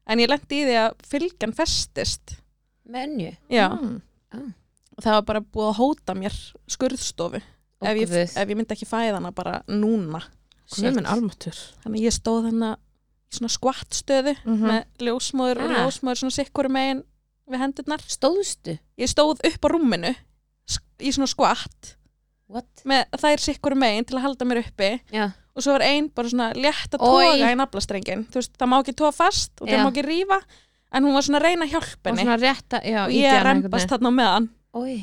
C: en ég lendi í því að fylgjan festist.
A: Með önju
C: já,
B: Mm.
C: og það var bara búið að hóta mér skurðstofu. Ef ég, ef ég myndi ekki fæða hana bara núna.
B: Guð minn almatur
C: þannig ég stóð hana í svona skvattstöðu
B: Mhm.
C: með ljósmóður og
A: Ah.
C: ljósmóður svona sikkur megin við hendurnar.
A: Stóðstu?
C: ég stóð upp á rúminu í svona skvatt
A: What?
C: með þær sikkur megin til að halda mér uppi.
A: Já,
C: og svo var ein bara svona létt að toga í naflastrengin þú veist, það má ekki toga fast og það
A: Já.
C: má ekki rífa en hún var svona að reyna að hjálpa
B: Og
C: henni.
B: svona rétta, já,
C: og ég rempast þarna á meðan.
A: Oi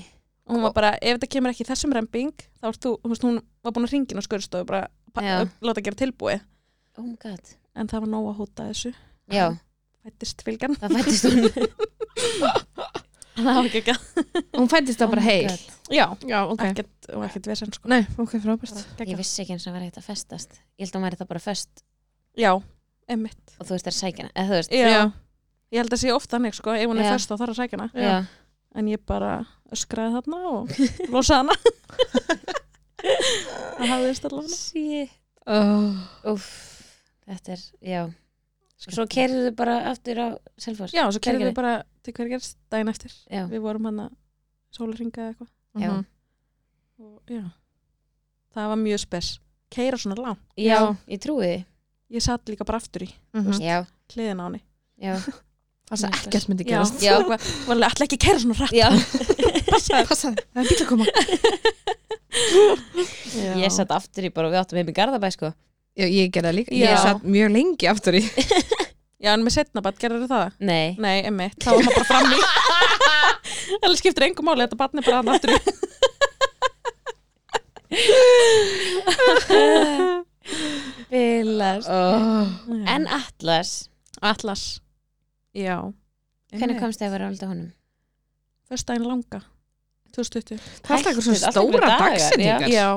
C: og hún var bara, ef þetta kemur ekki í þessum remping þá ert þú, þú veist, hún var búin að ringin á skurðstofu bara pa-
A: Já.
C: láta gera tilbúið.
A: Oh my god.
C: En það var nóg að hóta þessu.
A: Já,
C: fættist fylgjan.
A: Það fættist hún
C: það var ekki ekki.
B: Hún fættist það bara heil.
C: Já,
B: Já, ok.
C: Ekkert, og ekkert vesen sko.
B: Nei, ok, frábært.
A: Ég vissi ekki eins og var hægt að festast. Ég held að hún væri það bara föst.
C: Já, emmitt
A: og þú veist það er sækina eða þú veist.
C: Já.
B: Já.
C: ég held að sé oft þannig sko. Ef hún er
A: Já.
C: fyrst þá þarf að sækja hana.
A: Já,
C: en ég bara öskraði þarna og losaði hana. Það hafðist allavega.
A: Shit.
B: Oh.
A: Úff, þetta er, já Svo keirðu bara aftur á Selfoss
C: já, og svo við bara til hver gerst daginn eftir.
A: Já,
C: við vorum hann að sólarringa eða eitthvað.
A: Já.
B: Mhm.
C: og já, það var mjög spes. Keira svona langt,
A: já,
B: Já.
A: ég trúi því.
C: Ég satt líka bara aftur í
B: Mhm.
A: Já,
C: hliðina á henni.
A: Já,
B: Passa
A: Mjög
B: ekkert myndi gerast.
A: Já.
C: og var alltaf ekki að keira svona rætt
A: já.
B: Passa, það er bíl að koma.
A: Ég satt aftur í bara og við áttum heim í Garðabæ sko
B: Já, ég gerði það líka.
C: Já.
B: Ég satt mjög lengi aftur í.
C: Já, en með setnabatt, gerður það?
A: Nei,
C: nei, emmitt, þá var maður bara fram í. Það skiptir engum máli, þetta barn er bara hann aftur í.
A: Bilast
B: oh.
A: En Atlas,
C: Atlas. Já,
A: hvernig komst þið að vera alltaf honum?
C: fyrstæðin langa. 2020
B: Það er alltaf eitthvað svona stóra dagsetningar.
C: Já,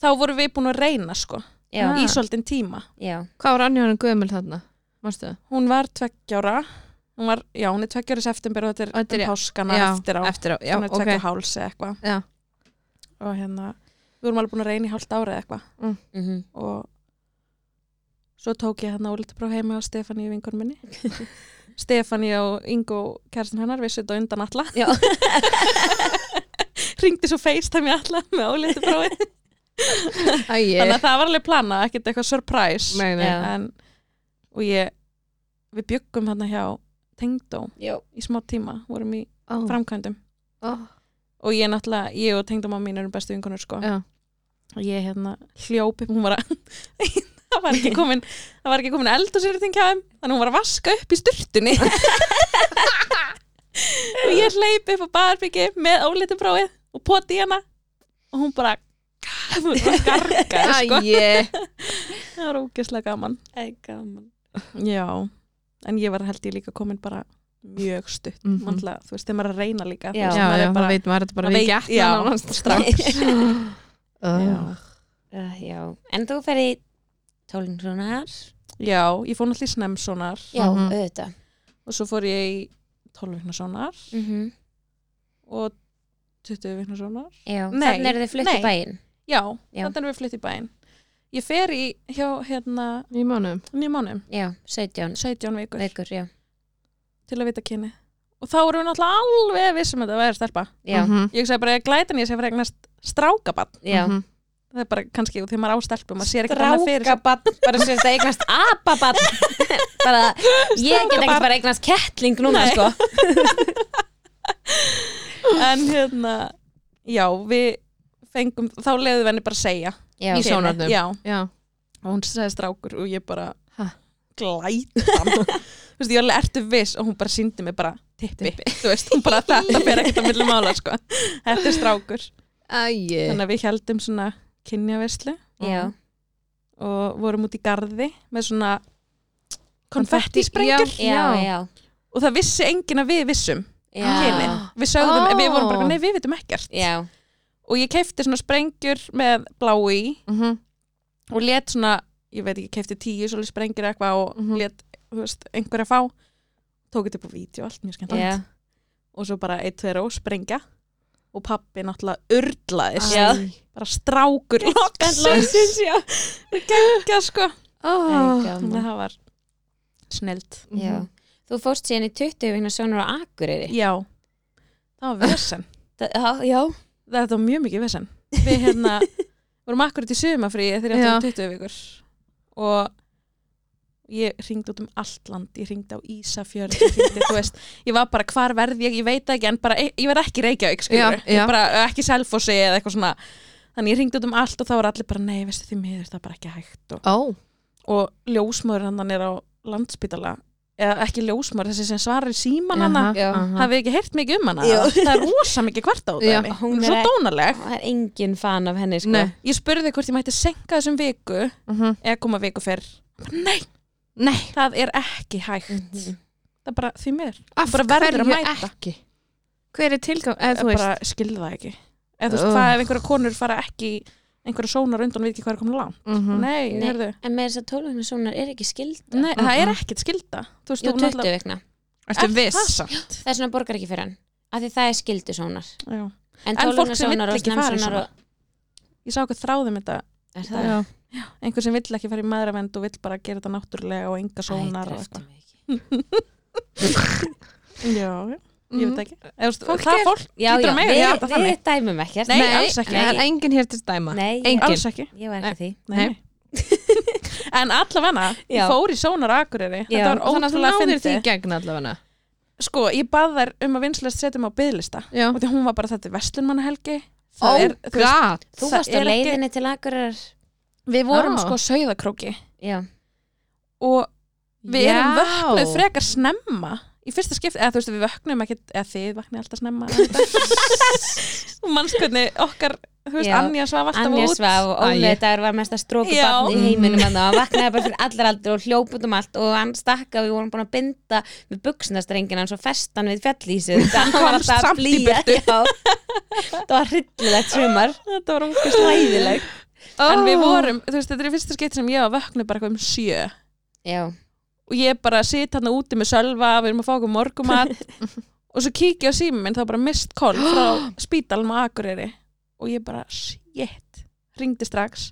C: þá vorum við búin að reyna sko,
A: Já,
B: Ah.
C: Í svolítinn tíma.
A: Já,
B: Hvað var Anja hann gömul þarna? Það?
C: hún var tveggjára. Hún var, já, hún er tveggjára í september og þetta er,
B: þetta er-
C: um páskana
B: Já,
C: eftir á.
B: Eftir á, já,
C: hún er
B: ok.
C: tveggja og háls eða eitthvað.
B: Já.
C: og hérna, við vorum alveg búin að reyna í hálft ára eða eitthvað.
A: Mhm,
C: og svo tók ég hérna ólítið próf heima á Stefáníu vingur minni. Stefani og Ingo kærstin hennar þetta á undan alla
A: Já.
C: ringdi svo FaceTime í alla með óleiti prófi
B: Æi,
C: þannig að það var alveg planað, ekkert eitthvað surprise.
B: Nei, nei.
C: En, og ég við byggum hérna hjá Tengdó
A: Já.
C: í smá tíma, vorum í
B: Ó,
C: framkvæmdum.
B: Ó,
C: og ég náttúrulega, ég og Tengdóma mín erum bestu vinkonur sko.
B: Já,
C: og ég hérna hljóp upp, hún var að það var ekki komin það var ekki komin eld og sérting hjá þeim þannig hún var að vaska upp í sturtunni. Og ég hleyp upp á baðarbyggi með ólítið prófið og poti í hana. Og hún bara bara gargaði sko. það var ógeðslega gaman.
A: Æ, gaman.
C: Já, en ég var held ég líka komin bara mjög stutt. Mm
B: Mhm.
C: þú veist, þegar maður er að reyna líka
A: Já.
B: Já, já,
C: er
B: það
C: bara,
B: veit maður þetta bara
C: maður
B: við gætna
C: strax.
B: Já.
A: uh, Já, en þú fer í tólingsonar
C: já, ég fór náttúrulega í snemsonar
A: Já,
B: Mhm.
A: auðvitað.
C: Og svo fór ég í 12 vikna sonar.
A: Mm
C: og 20 vikna sonar.
A: Já, þannig er þið flutt í
C: nei.
A: bæinn
C: já,
A: Já.
C: þannig erum við flytt í bæinn. Ég fer í hjá hérna nýjum mánum,
A: Já, 17
C: 17 vikur.
A: Vikur,
C: til að vita kynni og þá erum við náttúrulega alveg vissum að þetta væri stelpa.
A: Já,
B: Mhm.
C: ég sagði bara að glætan ég sé fyrir eignast strákabann
A: já.
B: Mhm.
C: það er bara kannski því maður á stelpum.
A: Strákabann, bara sem þetta eignast apabann bara, ég get ekkert bara eignast kettling núna, sko.
C: En hérna já, við fengum þá leiðum við henni bara að segja
A: Já,
B: Í sjónarnum.
C: já,
B: Já,
C: og hún sagði strákur og ég bara
B: Ha?
C: glætan. Þú veist, ég alveg ertu viss og hún bara síndi mig bara tippi, þú veist, hún bara þetta fer ekkert á milli mála, sko. Þetta er strákur,
B: æi.
C: Þannig að við heldum svona kynjaverslu
A: já,
C: og vorum út í garði með svona
B: Konfetti,
C: konfettisprengjur
B: já.
A: já, já,
C: og það vissi enginn að við vissum
A: já.
C: kynin, við sögðum,
B: Ó.
C: við vorum bara, nei við vitum ekkert.
A: Já,
C: og ég keipti svona sprengjur með blái í
B: Mhm.
C: og let svona, ég veit ekki, keipti tíu svolítið sprengjur eitthvað og
B: Mhm.
C: let þú veist, einhverja fá. Tók þetta upp á vídeo, allt mjög skemmt
A: já,
C: og svo bara eitt, tveir og sprengja. Og pappi náttúrulega urlaðist. Bara strákur loksins.
A: já.
C: Geggja sko.
B: Ó.
C: þannig að það var snelt
A: Já, þú fórst síðan í 20 vegna sjónur á Akureyri.
C: Já, það var vesen.
A: Já
C: þetta var mjög mikið vesen. Við hérna vorum akkurat í sumafríi þegar ég ætti um 20 vikur og ég ringdi út um allt land. Ég ringdi á Ísafjörð ég, hringdi, veist, ég var bara hvar verð ég? Ég veit ekki en bara, ég verð ekki Reykjavík ekki Selfossi eða eitthvað svona. Þannig ég ringdi út um allt og þá var allir bara nei, veistu því miður það er bara ekki hægt. Og,
B: Ó,
C: og ljósmöður hann er á landspítala eða ekki ljósmöður, þessi sem svarar í síman hana. Hafið ekki heyrt mikið um hana? Það er rosa mikið hvert á þetta
A: hún
C: er svo dónaleg.
A: Það er engin fan af henni, sko.
B: Nei.
C: ég spurði hvort ég mætti senka þessum viku
B: Mhm.
C: eða koma viku fyrr. Nei,
B: Nei,
C: það er ekki hægt.
A: Mhm.
C: það er bara því mér
B: af
C: bara verður að
B: hverju
C: mæta.
B: ekki? Hver er tilgang, eða þú veist
C: bara skilði það ekki. Eða þú veist, hvað ef einhverja konur fara ekki einhverja sónar undan og veit ekki hvað er komin langt
B: Mhm.
C: nei,
A: Nei.
C: heyrðu
A: En með þess að 12 vegna sjónar er ekki skilda
C: nei, það er
B: Mhm.
C: ekkert skilda þú veist,
A: Jú,
C: þú
A: 20
C: náttúrulega-
A: vegna
B: Ertu
C: Er
B: viss?
C: það?
A: Það er svona borgar ekki fyrir hann af því það er skildu sjónar
C: Já.
A: En
C: En
A: 12
C: fólk
A: vegna
C: sem vill
A: sjónar og
C: ekki fara í
A: snemsjónar
C: svona.
A: og
C: ég sá okkur þráðum þetta
A: Er það?
B: Já.
C: einhver sem vill ekki fara í maðuravend og vill bara gera þetta náttúrulega og enga sónar
A: Æ,
C: já, já, ég veit ekki. Eða, þú veist,
B: Fólk
C: það
B: er-
C: fólk
A: Já, já,
C: að mega
A: við,
C: þetta
A: við
C: þannig.
A: dæmum ekkert.
C: Nei,
B: Nei,
C: alls ekki.
B: það er enginn hér til dæma.
A: Nei, ég-
B: Enginn.
C: alls ekki.
A: Ég var ekki því.
C: Nei.
B: Nei.
C: en allavega, ég
A: Já.
C: fór í sónar Akureyri.
A: Já,
C: þetta var
B: Þannig að þú
C: ótrúlega
B: náðir því
C: fyndið.
B: gegn allavega.
C: Sko, ég bað þær um að vinslast setja mig á byðlista
B: Já.
C: Og því hún var bara þetta er vestlunmannahelgi
B: Oh
C: er, þú veist,
B: god.
A: Þú varst á
C: ekki-
A: leiðinni til Akureyrar.
C: Við vorum
B: Ah.
C: sko sauðakróki
A: Já,
C: og við erum
B: Já.
C: vöknuð frekar snemma í fyrsta skipt, eða þú veist við vöknum ekki eða þið vaknið alltaf snemma og manns hvernig okkar þú veist. Anja svaf alltaf
A: Anja
C: út.
A: Svaf og dagur var mesta stróku
C: Já.
A: barn í heiminum hann og hann vaknaði bara fyrir allar aldur og hljóp út um allt og hann stakka við vorum búin að binda við buksnastrengina hans og festan við fjallísið hann var alltaf að blýja það var hryllilegt sumar.
C: Þetta var ógæst
A: Hræðilegt.
C: en við vorum, þú veist, þetta er fyrsta skipt sem ég var vöknuð bara eitthvað um sjö.
A: Já,
C: og ég bara sit hann úti með sölva við erum að fá okkur morgumat og svo kíkja á símum minn, þá bara mist koll frá spítalum á Akureyri. Og ég bara, shit ringdi strax.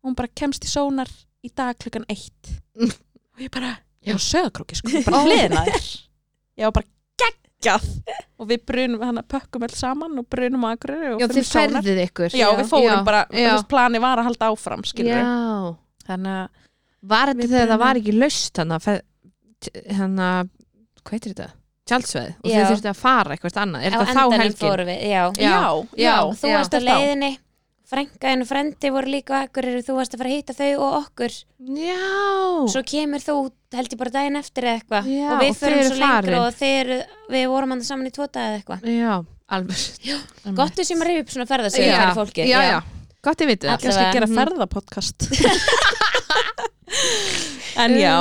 C: Og hún bara kemst í sónar í dag klukkan eitt. Og ég bara, ég var söðakróki sko, bara hliðina þér. Ég var bara geggjað. Og við brunum, hann pökkum öll saman og brunum á Akureyri og
B: Já,
C: í sónar.
B: ykkur.
C: Já, við fórum
B: Já,
C: bara,
B: já.
C: þess plani var að halda áfram skilur
B: Já,
C: þannig að
B: var þetta þegar það var ekki laust þannig að hann að hvað heitir þetta? Tjaldsveið og
A: Já.
B: þið þurftu að fara eitthvað annað. Er þetta þá helgin?
A: við, já,
B: Já.
C: já, já,
B: Já.
A: þú varst á leiðinni. Frænkaðin og frendi voru líka Akureyri þú varst að fara að hitta þau og okkur.
B: Já,
A: svo kemur þú held ég bara daginn eftir eða eitthvað. Og við förum svo lengra og þeir, við vorum hann saman í tvo dag eða eitthvað.
B: Já, alveg.
A: Gott við sem að reyfa upp svona ferðasögur fólki
B: já, já, gott ég viti það
C: kannski að gera
A: Mhm.
C: ferðapodcast en já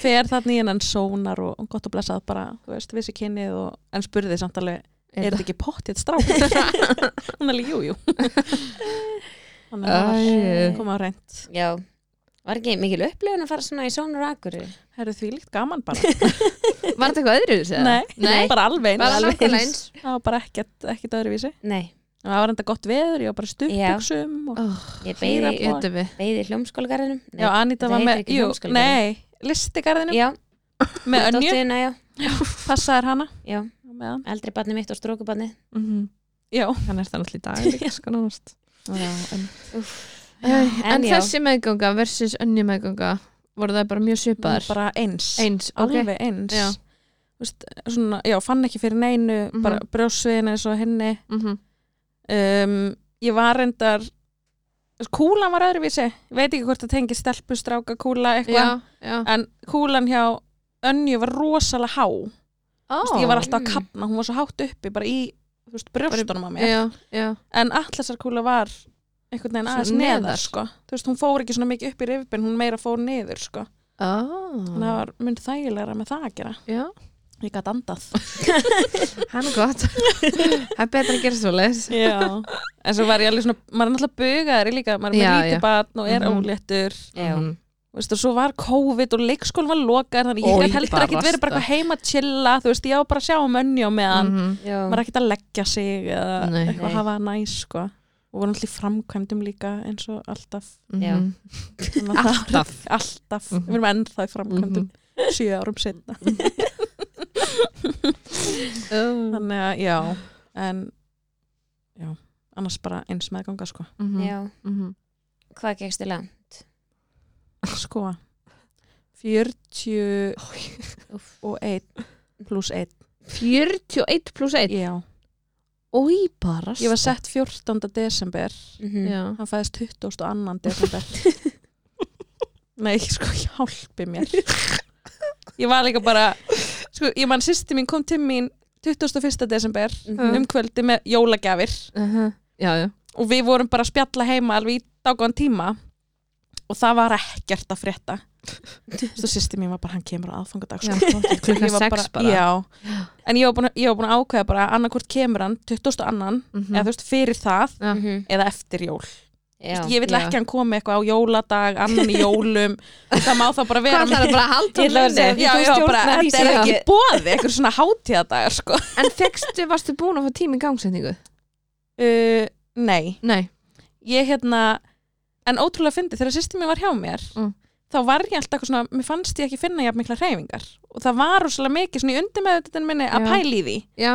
C: fer þarna í hennan sónar og gott og blessað bara, þú veist, vissi kynnið og, en spurði samt alveg, er þetta ekki pottið strákur hún er alveg, jú, jú. Þannig að það koma á reynd
A: já, var ekki mikil upplifun að fara svona í og Akureyri?
C: Það eru því líkt gaman bara.
B: Var þetta eitthvað öðru?
C: nei,
B: Nei.
C: bara alveg eins. Það var bara ekkert, ekkert öðruvísi.
A: Nei,
C: En það var enda gott veður, ég var bara og...
B: oh,
A: ég beigði í hljómskólagarðinum Nei,
C: Já, Anita var með, jú, nei listigarðinu
A: já,
C: með önju, passaðir hana.
A: Já. Eldri barni mitt og strókubarni
C: Já,
B: Hann er það náttúrulega í dag líka sko
C: já en,
B: En
A: já.
B: þessi meðganga versus önni meðganga voru það bara mjög svipaðar?
C: Bara eins,
B: Eins, ok.
C: Alveg eins.
B: Já.
C: Þú veist, svona, já, fann ekki fyrir neinu
B: Mhm.
C: bara brjósviðin eins og henni.
B: Mhm.
C: Um, ég var reyndar kúlan var öðruvísi. Veit ekki hvort það tengi stelpu, stráka, kúla eitthvað, en kúlan hjá önju var rosalega há.
B: Ó,
C: Þú veist, ég var alltaf að kapna, hún var svo hátt uppi bara í brjóstunum á mér.
B: Já, já.
C: En allasarkúla var einhvern veginn aðeins
B: neðar.
C: sko. þú veist, hún fór ekki svona mikið upp í rifbin hún meira fór niður sko.
B: Ó,
C: þannig að það var mynd þægilegra með það að gera.
B: Já
C: ég gæti andað
B: Hann er gott Það er betra að gera svo leis
C: Já. en svo var ég alveg svona maður er náttúrulega bugaðari líka, maður er
B: Já,
C: með lítið barn og er
B: Mhm.
C: óléttur
A: já,
C: Þú veist, og svo var COVID og leikskólinn var lokar þannig ég gat heldur ekkert verið bara heima að chilla þú veist, ég var bara að sjá um önni á meðan
B: Mhm.
A: já.
C: maður er ekkert að leggja sig eða
B: Nei.
C: eitthvað
A: Nei.
C: hafa næs sko. og voru náttúrulega í framkvæmdum líka eins og alltaf
A: Já.
B: Mhm.
C: Að
B: Alltaf.
C: alltaf,
B: Mhm.
C: við erum ennþá í framkvæmdum sjö árum setna þannig að já en já, annars bara eins meðganga sko
B: Mhm.
A: já.
B: Mhm.
A: hvað gegstu langt?
C: sko 40 og 1 pluss 1
B: 41 pluss 1
C: já,
B: Ói bara
C: ég var sett 14. desember
A: Mhm.
B: Já
C: hann fæðist 22. desember nei, sko, hjálpi mér ég var líka bara sko, ég mann sýsti mín kom til mín 21. desember
A: Mhm.
C: um kvöldi með jólagjafir
B: uh Já, já
C: og við vorum bara að spjalla heima alveg í dágóðan tíma og það var ekkert að frétta þú sýsti mín var bara hann kemur á aðfangadag sko. var
B: 6 bara.
C: já, en ég var búin, að- ég var búin að ákveða bara annarkvort kemur hann 20. annan
B: Mhm.
C: eða þú veist fyrir það
B: Já.
A: Mhm.
C: eða eftir jól
A: Já.
C: ég vil ekki að hann komi eitthvað á jóladag annan í jólum það má þá bara vera
B: Hvað það er bara að
A: Ég að því
C: þetta er ekki bóði eitthvað svona hátíðadagar sko.
B: En fegstu, varstu búin að fá tími í gangsetningu?
C: uh, nei,
B: Nei
C: ég hérna en ótrúlega fyndi, þegar sýstir mér var hjá mér
B: Mm.
C: þá var ég alltaf eitthvað svona mér fannst ég ekki finna jafn mikla hreyfingar og það var rosalega mikið svona í undirmeðutinu minni að
B: Já.
C: pæla í því
B: Já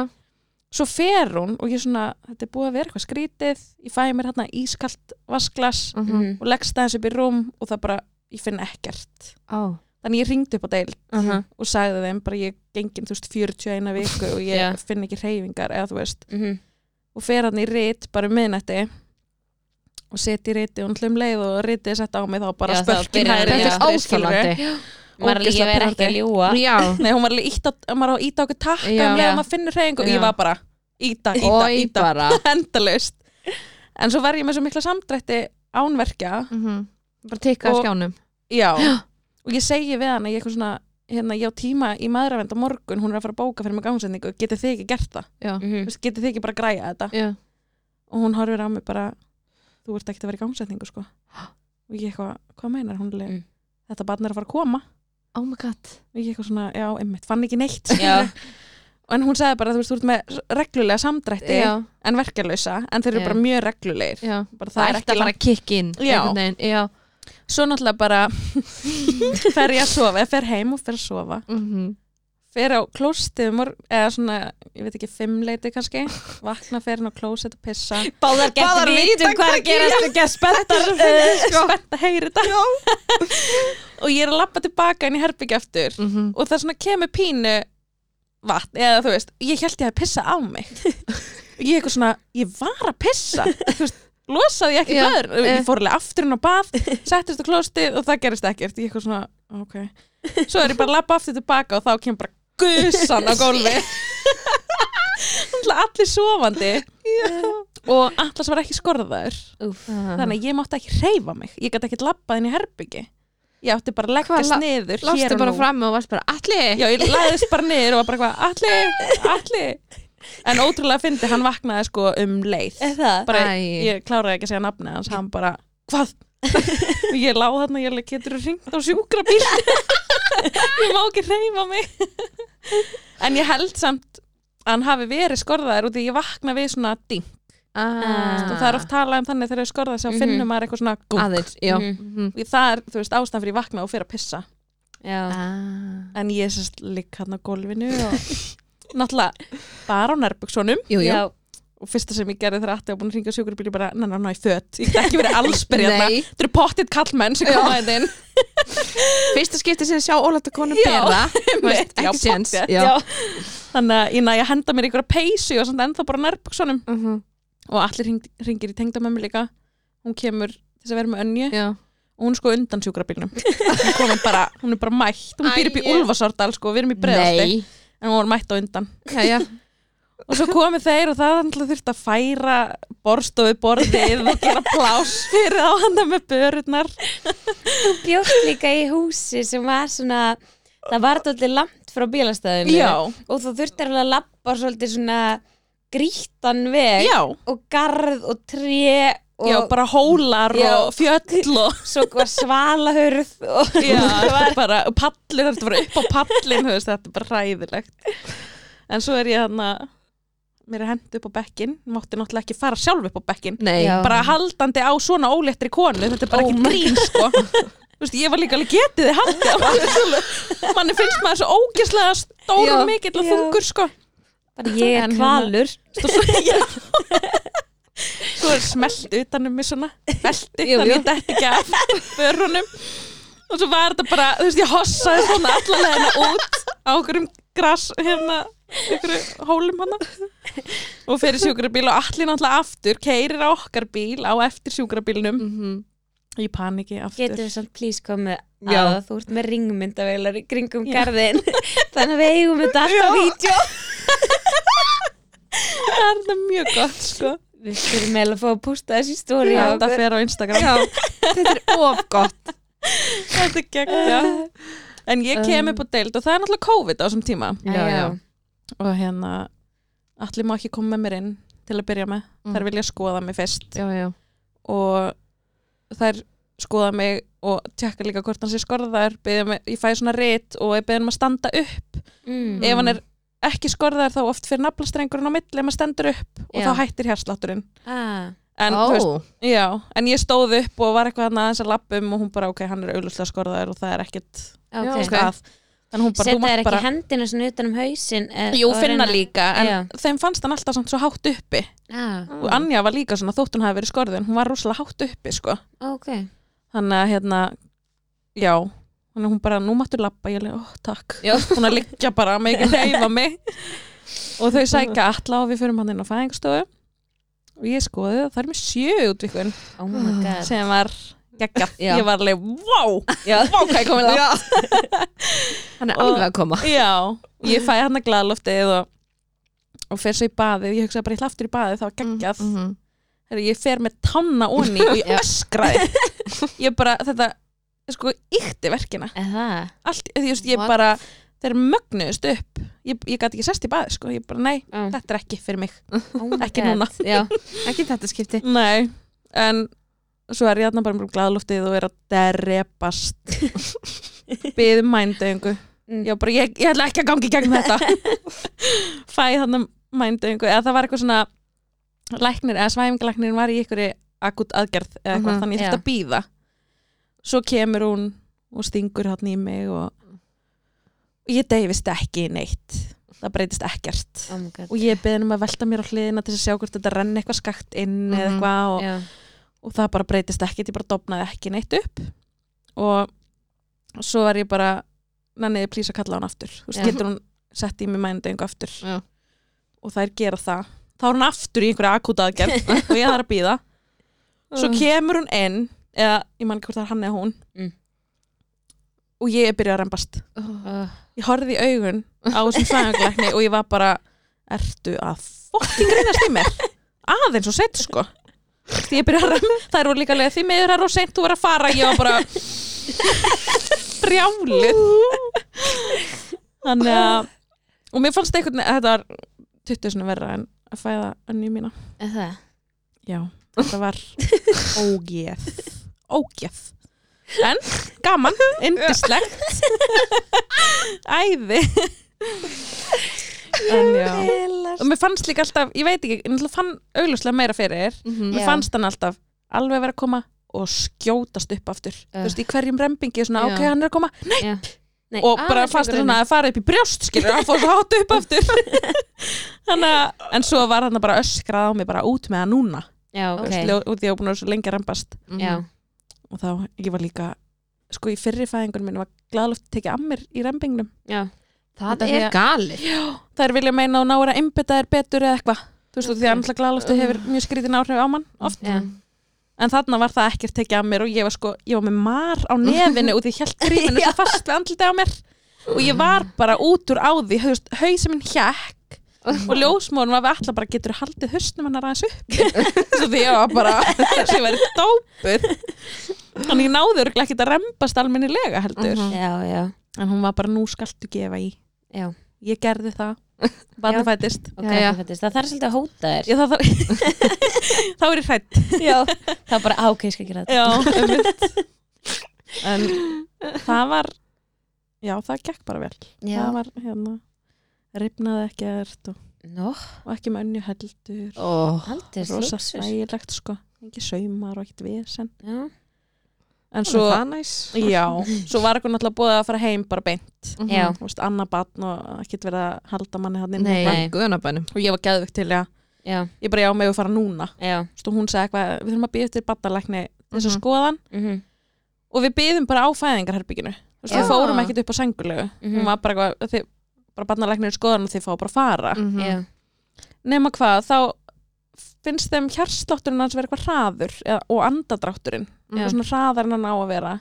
C: svo fer hún og ég svona, þetta er búið að vera eitthvað skrítið ég fæ mér hérna ískalt vasklas
B: Mhm.
A: Mhm.
C: og leggst aðeins upp í rúm og það bara, ég finn ekkert
B: Ó
C: þannig ég ringdi upp á deil
B: Mhm.
C: og sagði þeim bara ég gengin, þú veist, 41 viku og ég
A: Já.
C: finn ekki hreyfingar eða þú veist,
A: Mhm.
C: og fer hann í rit bara um miðnætti og seti í riti og hlum leið og ritið sett á mig þá bara hægri
A: hann,
B: Þetta er óþálandi
A: maður er
C: Ógeðslega
A: verið ekki að ljúa
C: Nei, hún var alveg ítt á, maður á að íta okkur takka
B: Já.
C: um leið að maður finnur hreyfingu. Og ég var bara íta, íta,
B: Ói
C: íta
B: bara.
C: Endalaust. En svo var ég með svo mikla samdrætti ánverkja
B: Mhm. Bara tikka að
C: Og-
B: skjánum.
C: Já, og ég segi við hann að ég eitthvað svona hérna, ég á tíma í maðuravend á morgun hún er að fara að bóka fyrir mig gangsendingu getið þið ekki gert það,
B: Já.
C: Þú veist, getið þið ekki bara að græja þetta?
B: Já.
C: Og hún horfir á mig bara þú ert ekkert að vera í gangsetningu sko. Og ég eitthvað, hvað meinar hún mm.
A: Mm.
C: þetta barn er að fara að koma
B: Oh my god
C: ég eitthvað svona, já, einmitt, fann ekki neitt en hún sagði bara, þú veist, þú ert með reglulega samdrætti
B: Já
C: en verkeflausa, en þeir eru
B: Já.
C: bara mjög reglulegir
B: Já
C: bara
B: Það
C: er ekki
B: að fara
C: langt
B: að kick in
C: Já.
B: einhvern veginn. Já
C: svo náttúrulega bara fer ég að sofa, ég fer heim og fer að sofa
B: Mhm.
C: Fer á klóstið eða svona, ég veit ekki, fimmleiti kannski. Vakna, fer hann á klósið og pissa.
A: Báðar getur vitum hvað er að og getur spenntar
C: spennt að heyri þetta. Og ég er að lappa tilbaka inn í herbyggja eftir
B: Mhm.
C: og það svona kemur pínu vatn, eða þú veist, ég held ég að pissa á mig. Og ég eitthvað svona, ég var að pissa. Veist, losaði ég ekki
B: Já,
C: blöður
B: eh.
C: ég fór alveg aftur inn á bað settist á klóstið og það gerist ekkert. Ég eitthvað svona, ok. Svo er ég bara að lappa aftur tilbaka og þá kemur bara gusan á gólfi. Allir sofandi. Og allas var ekki skorðaður. Þannig að ég mátti ekki hreyfa mig. Ég gæti ekki lappað inn í herbyggi ég átti bara að leggast niður
B: Lástu bara fram og varst bara allir
C: já, ég læðist bara niður og var bara hvað allir, allir en ótrúlega fyndi, hann vaknaði sko um leið.
A: Er það?
C: bara,
B: Æ.
C: ég kláraði ekki að segja nafni hans hann bara, hvað? Og ég lá þarna, ég alveg getur ringt á sjúkrabíl ég má ekki hreyfa mig en ég held samt að hann hafi verið skorðaður út í ég vakna við svona ding
B: ah.
C: og það er oft talað um þannig þegar þau skorða sig og
A: Mhm.
C: finnum maður eitthvað svona gúk
B: aðeins.
A: Mhm.
C: og það er, þú veist, ástæðan fyrir ég vakna og fyrir að pissa
A: Já.
B: Ah.
C: en ég sérst lík hann á gólfinu og náttúrulega bara á
B: jú
A: Já.
C: Og fyrsta sem ég gerði þegar Atti var búin að ringa sjúkrabíl ég bara, ná, ná, í föt. Ég get ekki verið allsbyrja þarna
B: Nei,
C: þetta eru pottitt kallmenn sem koma þetta inn.
B: Fyrsta skipti sem sjá ólæta konu bera ekki séns.
C: þannig að ég næ henda mér ykkur að peysu og samt ennþá bara á nærbuksunum
B: Mhm.
C: og allir hring, ringir í tengdamömmu líka. Hún kemur til þess að vera með önju.
B: Já.
C: og hún er sko undan sjúkrabílnum. Hún, hún er bara mætt. Hún býr upp í
B: Æi.
C: Ulfarsordal sko, við erum í breðasti en hún var mætt á undan.
B: Já, já
C: og svo komu þeir og það þurfti að færa borstofi borðið og gera pláss fyrir á handa með börurnar.
A: Þú bjóst líka í húsi sem var svona það var þetta langt frá bílastæðinu og þú þurftir alveg að labba svolítið svona grítan veg
C: já,
A: og garð og tré og
C: já, bara hólar
A: Já.
C: og fjöll og
A: svo var svalahurð og
C: er bara og pallir, þetta var upp á pallin þetta er bara ræðilegt en svo er ég hann að mér er hendt upp á bekkin, mátti náttúrulega ekki fara sjálf upp á bekkin
B: Nei
A: Já.
C: bara haldandi á svona óléttri konu þetta er bara
A: Oh
C: ekki grín sko Þú veist, ég var líka alveg getið þið haldið manni finnst maður svo ógislega stór
B: Já.
C: og mikill og
A: Já.
C: þungur sko
A: bara ég er
C: En hérna-
A: kvalur
C: Svo, svo, já. svo er smelt utan um mig svona belti,
B: Jú,
C: þannig
B: jú.
C: ég dætti ekki af börunum og svo var þetta bara, þú veist, ég hossaði svona allalegina út á okkurum gras, hérna hólum hana. Og fyrir sjúkrabíl og allir náttúrulega aftur keirir á okkar bíl á eftir sjúkrabílnum
B: Mhm.
C: í paniki aftur.
A: Getur við samt please komið
B: Já.
A: að þú ert með ringmyndavelar í kringum garðin þannig að við eigum þetta alltaf
C: Já.
A: vídeo.
C: Það er þetta mjög gott sko.
A: Við skulum meðal að fá að pústa þessi stóri
C: Já, þetta fer á Instagram.
B: Já, þetta er of gott.
C: Þetta er geggja en ég kem upp á deild og það er náttúrulega COVID á þessum tíma.
B: Já, já.
C: Og hérna allir má ekki koma með mér inn til að byrja með
B: Mm.
C: þær vilja skoða mig fyrst
B: Já, já
C: og þær skoða mig og tjekka líka hvort hann sé skorðar mig, ég fæ svona rit og ég beðið um að standa upp
A: mm.
C: ef hann er ekki skorðar þá oft fyrir naflastrengurinn á milli ef maður stendur upp og
A: Já.
C: þá hættir hérslátturinn
A: ah.
C: en, þú veist, já, en ég stóð upp og var eitthvað hann aðeins að lappum og hún bara ok, hann er auðvitað skorðar og það er ekkit
A: okay.
B: Já,
C: okay.
A: setja
C: mátt
A: ekki
C: bara
A: hendina svona utan um hausin eh,
C: Jú, finna
A: reyna-
C: líka, en
A: Já.
C: þeim fannst hann alltaf samt svo hátt uppi.
A: Ah,
C: og Anja var líka svona, þótt hún hafi verið skorðin hún var rosalega hátt uppi, sko.
A: Ok.
C: Þannig að hérna, já. Þannig að hún bara, nú máttu lappa ég leið, ó, takk,
B: Já.
C: hún að liggja bara með ekki reyfa mig. Og þau sækja alla og við fyrir hann inn á fæðingstofu og ég skoði það er með sjö útvikun
A: oh my god.
C: Sem var geggjað, ég var alveg, wow wow, hvað ég komið langt.
B: Hann er
C: Og-
B: alveg að koma.
C: Já, ég fæ hann að glaðloftið og, og fer svo í baðið, ég hugsaði bara ég hlaftur í baðið, það var geggjað.
B: Mhm.
C: Heru, ég fer með tanna onni og ég öskraði. Ég bara, þetta sko, ykti verkina.
A: Er
C: allt, ég, just, ég
B: What?
C: bara, þeir mögnuðust upp. Ég, ég gæti ekki sest í baðið, sko. Ég bara, nei,
A: Oh.
C: þetta er ekki fyrir mig.
A: Oh
C: ekki
A: God.
C: núna,
B: ekki þetta skipti.
C: Nei en svo er ég þarna bara með glaðloftið og er að derepast. Byðum mændöngu.
A: Mm.
C: ég, bara, ég, ég ætla ekki að gangi gegn þetta. Fæ þannig mændöngu eða það var eitthvað svona læknir, eða svæfingalæknir var í einhverju akut aðgerð eða eitthvað,
B: Mhm,
C: þannig ég þurfti að býða svo kemur hún og stingur hann í mig og, og ég deyfist ekki neitt. Það breytist ekkert.
A: Oh
C: og ég beðin um að velta mér á hliðina til að sjá hvort þetta renni eitthvað skakt inn eða
B: Mhm.
C: eitthvað og,
A: Já,
C: og það bara breytist ekkert, ég bara dopnaði ekki neitt upp. Og svo var ég bara nenniði plís að kalla hann aftur. Þú veist, getur hún sett í mig mænudöngu aftur.
B: Já.
C: og þær gera það. Þá er hún aftur í einhverja akúta aðgerð og ég þarf að býða svo kemur hún inn eða ég man ekki hvort það er hann eða hún.
A: Mm.
C: og ég er byrjað að rembast.
A: Uh,
C: ég horfði í augun á þessum fæðanglækni og ég var bara ertu að fokking grínast í mér? Aðeins og sett sko því ég byrja að rem það eru líka leið því miður það er og sent þú verður að fara ég var bara brjálið. Þannig að og mér fannst veginn þetta var 20 sinni verra en að fæða önni mína.
A: Er það?
C: já, þetta var ógeð. Ógeð. En gaman, indislegt æði en já og mér fannst líka alltaf, ég veit ekki ég fann augljóslega meira fyrir
B: Mhm.
C: mér
A: Já.
C: fannst hann alltaf alveg vera að koma og skjótast upp aftur
A: Uh.
C: þú veist, í hverjum rembingi svona,
B: Já.
C: ok, hann er að koma
A: Já. Nei,
C: og bara svona að fara upp í brjóst skilur, að fór svo hátt upp aftur þannig að, en svo var hann bara öskrað á mig bara út með það núna.
A: Já, ok
C: og því að ég var búin að vera svo lengi að rembast
A: Já,
C: og þá, ég var líka sko í fyrri fæðingunum minn var glæðalegt tekið að mér í rembingnum
A: já,
B: Það er galið.
C: Það er vilja meina og náður að einbytta þér betur eða eitthvað. Þú veist, og því að alltaf glæðalegt hefur mjög skrítin áhrif á mann oft.
A: Já.
C: En þarna var það ekkert tekið af mér og ég var sko, ég var með mar á nefinu og því held gríminu svo fast við andliti á mér. Og ég var bara út úr á því hausin minn hjekk og ljósmórun var við alltaf bara getur haldið hausnum hann aðeins upp? Svo því ég var bara þessi væri dópur. Þannig ég örgulega ekki að rembast almennilega heldur.
B: Mhm.
A: Já, já,
C: en hún var bara nú skaltu gefa í
A: já.
C: Ég gerði það. Barnið fættist
A: fættist? Það þarf svolítið að hóta þér.
C: Já, það þarf þá er ég hrætt
A: Já. Það er bara, á, ok, ég skal gera þetta.
C: Já, en það var já, það gekk bara vel.
A: Já,
C: það var hérna ripnaði ekkert og, og ekki með önnu heldur.
B: Oh.
C: rosa svægilegt sko. Ekki saumar og ekkert vesen.
A: Já,
C: en svo,
B: Það næs.
C: Já, svo var eitthvað náttúrulega búið að fara heim bara beint.
A: Já.
C: Þú veist, annað batn og ekkert verið að halda manni hann inn og ég var geðvegt til að
A: já,
C: ég bara já með að fara núna.
A: Já.
C: Þú veist, og hún sagði eitthvað, við þurfum að býða eftir baddalækni þess að
B: Mhm.
C: skoðan
A: mhm,
C: og við byðum bara á fæðingarherbygginu
A: Já.
C: við fórum ekkert upp á sengulegu
A: Mhm.
C: hún var bara eitthvað, bara barnalæknir skoðan og þið fá bara að fara.
B: Mhm.
A: já,
C: nema hvað, þá finnst þeim hjarslátturinn hans vera eitthvað hraður eða, og andadrátturinn
A: Já.
C: og svona hraðar en hann á að vera.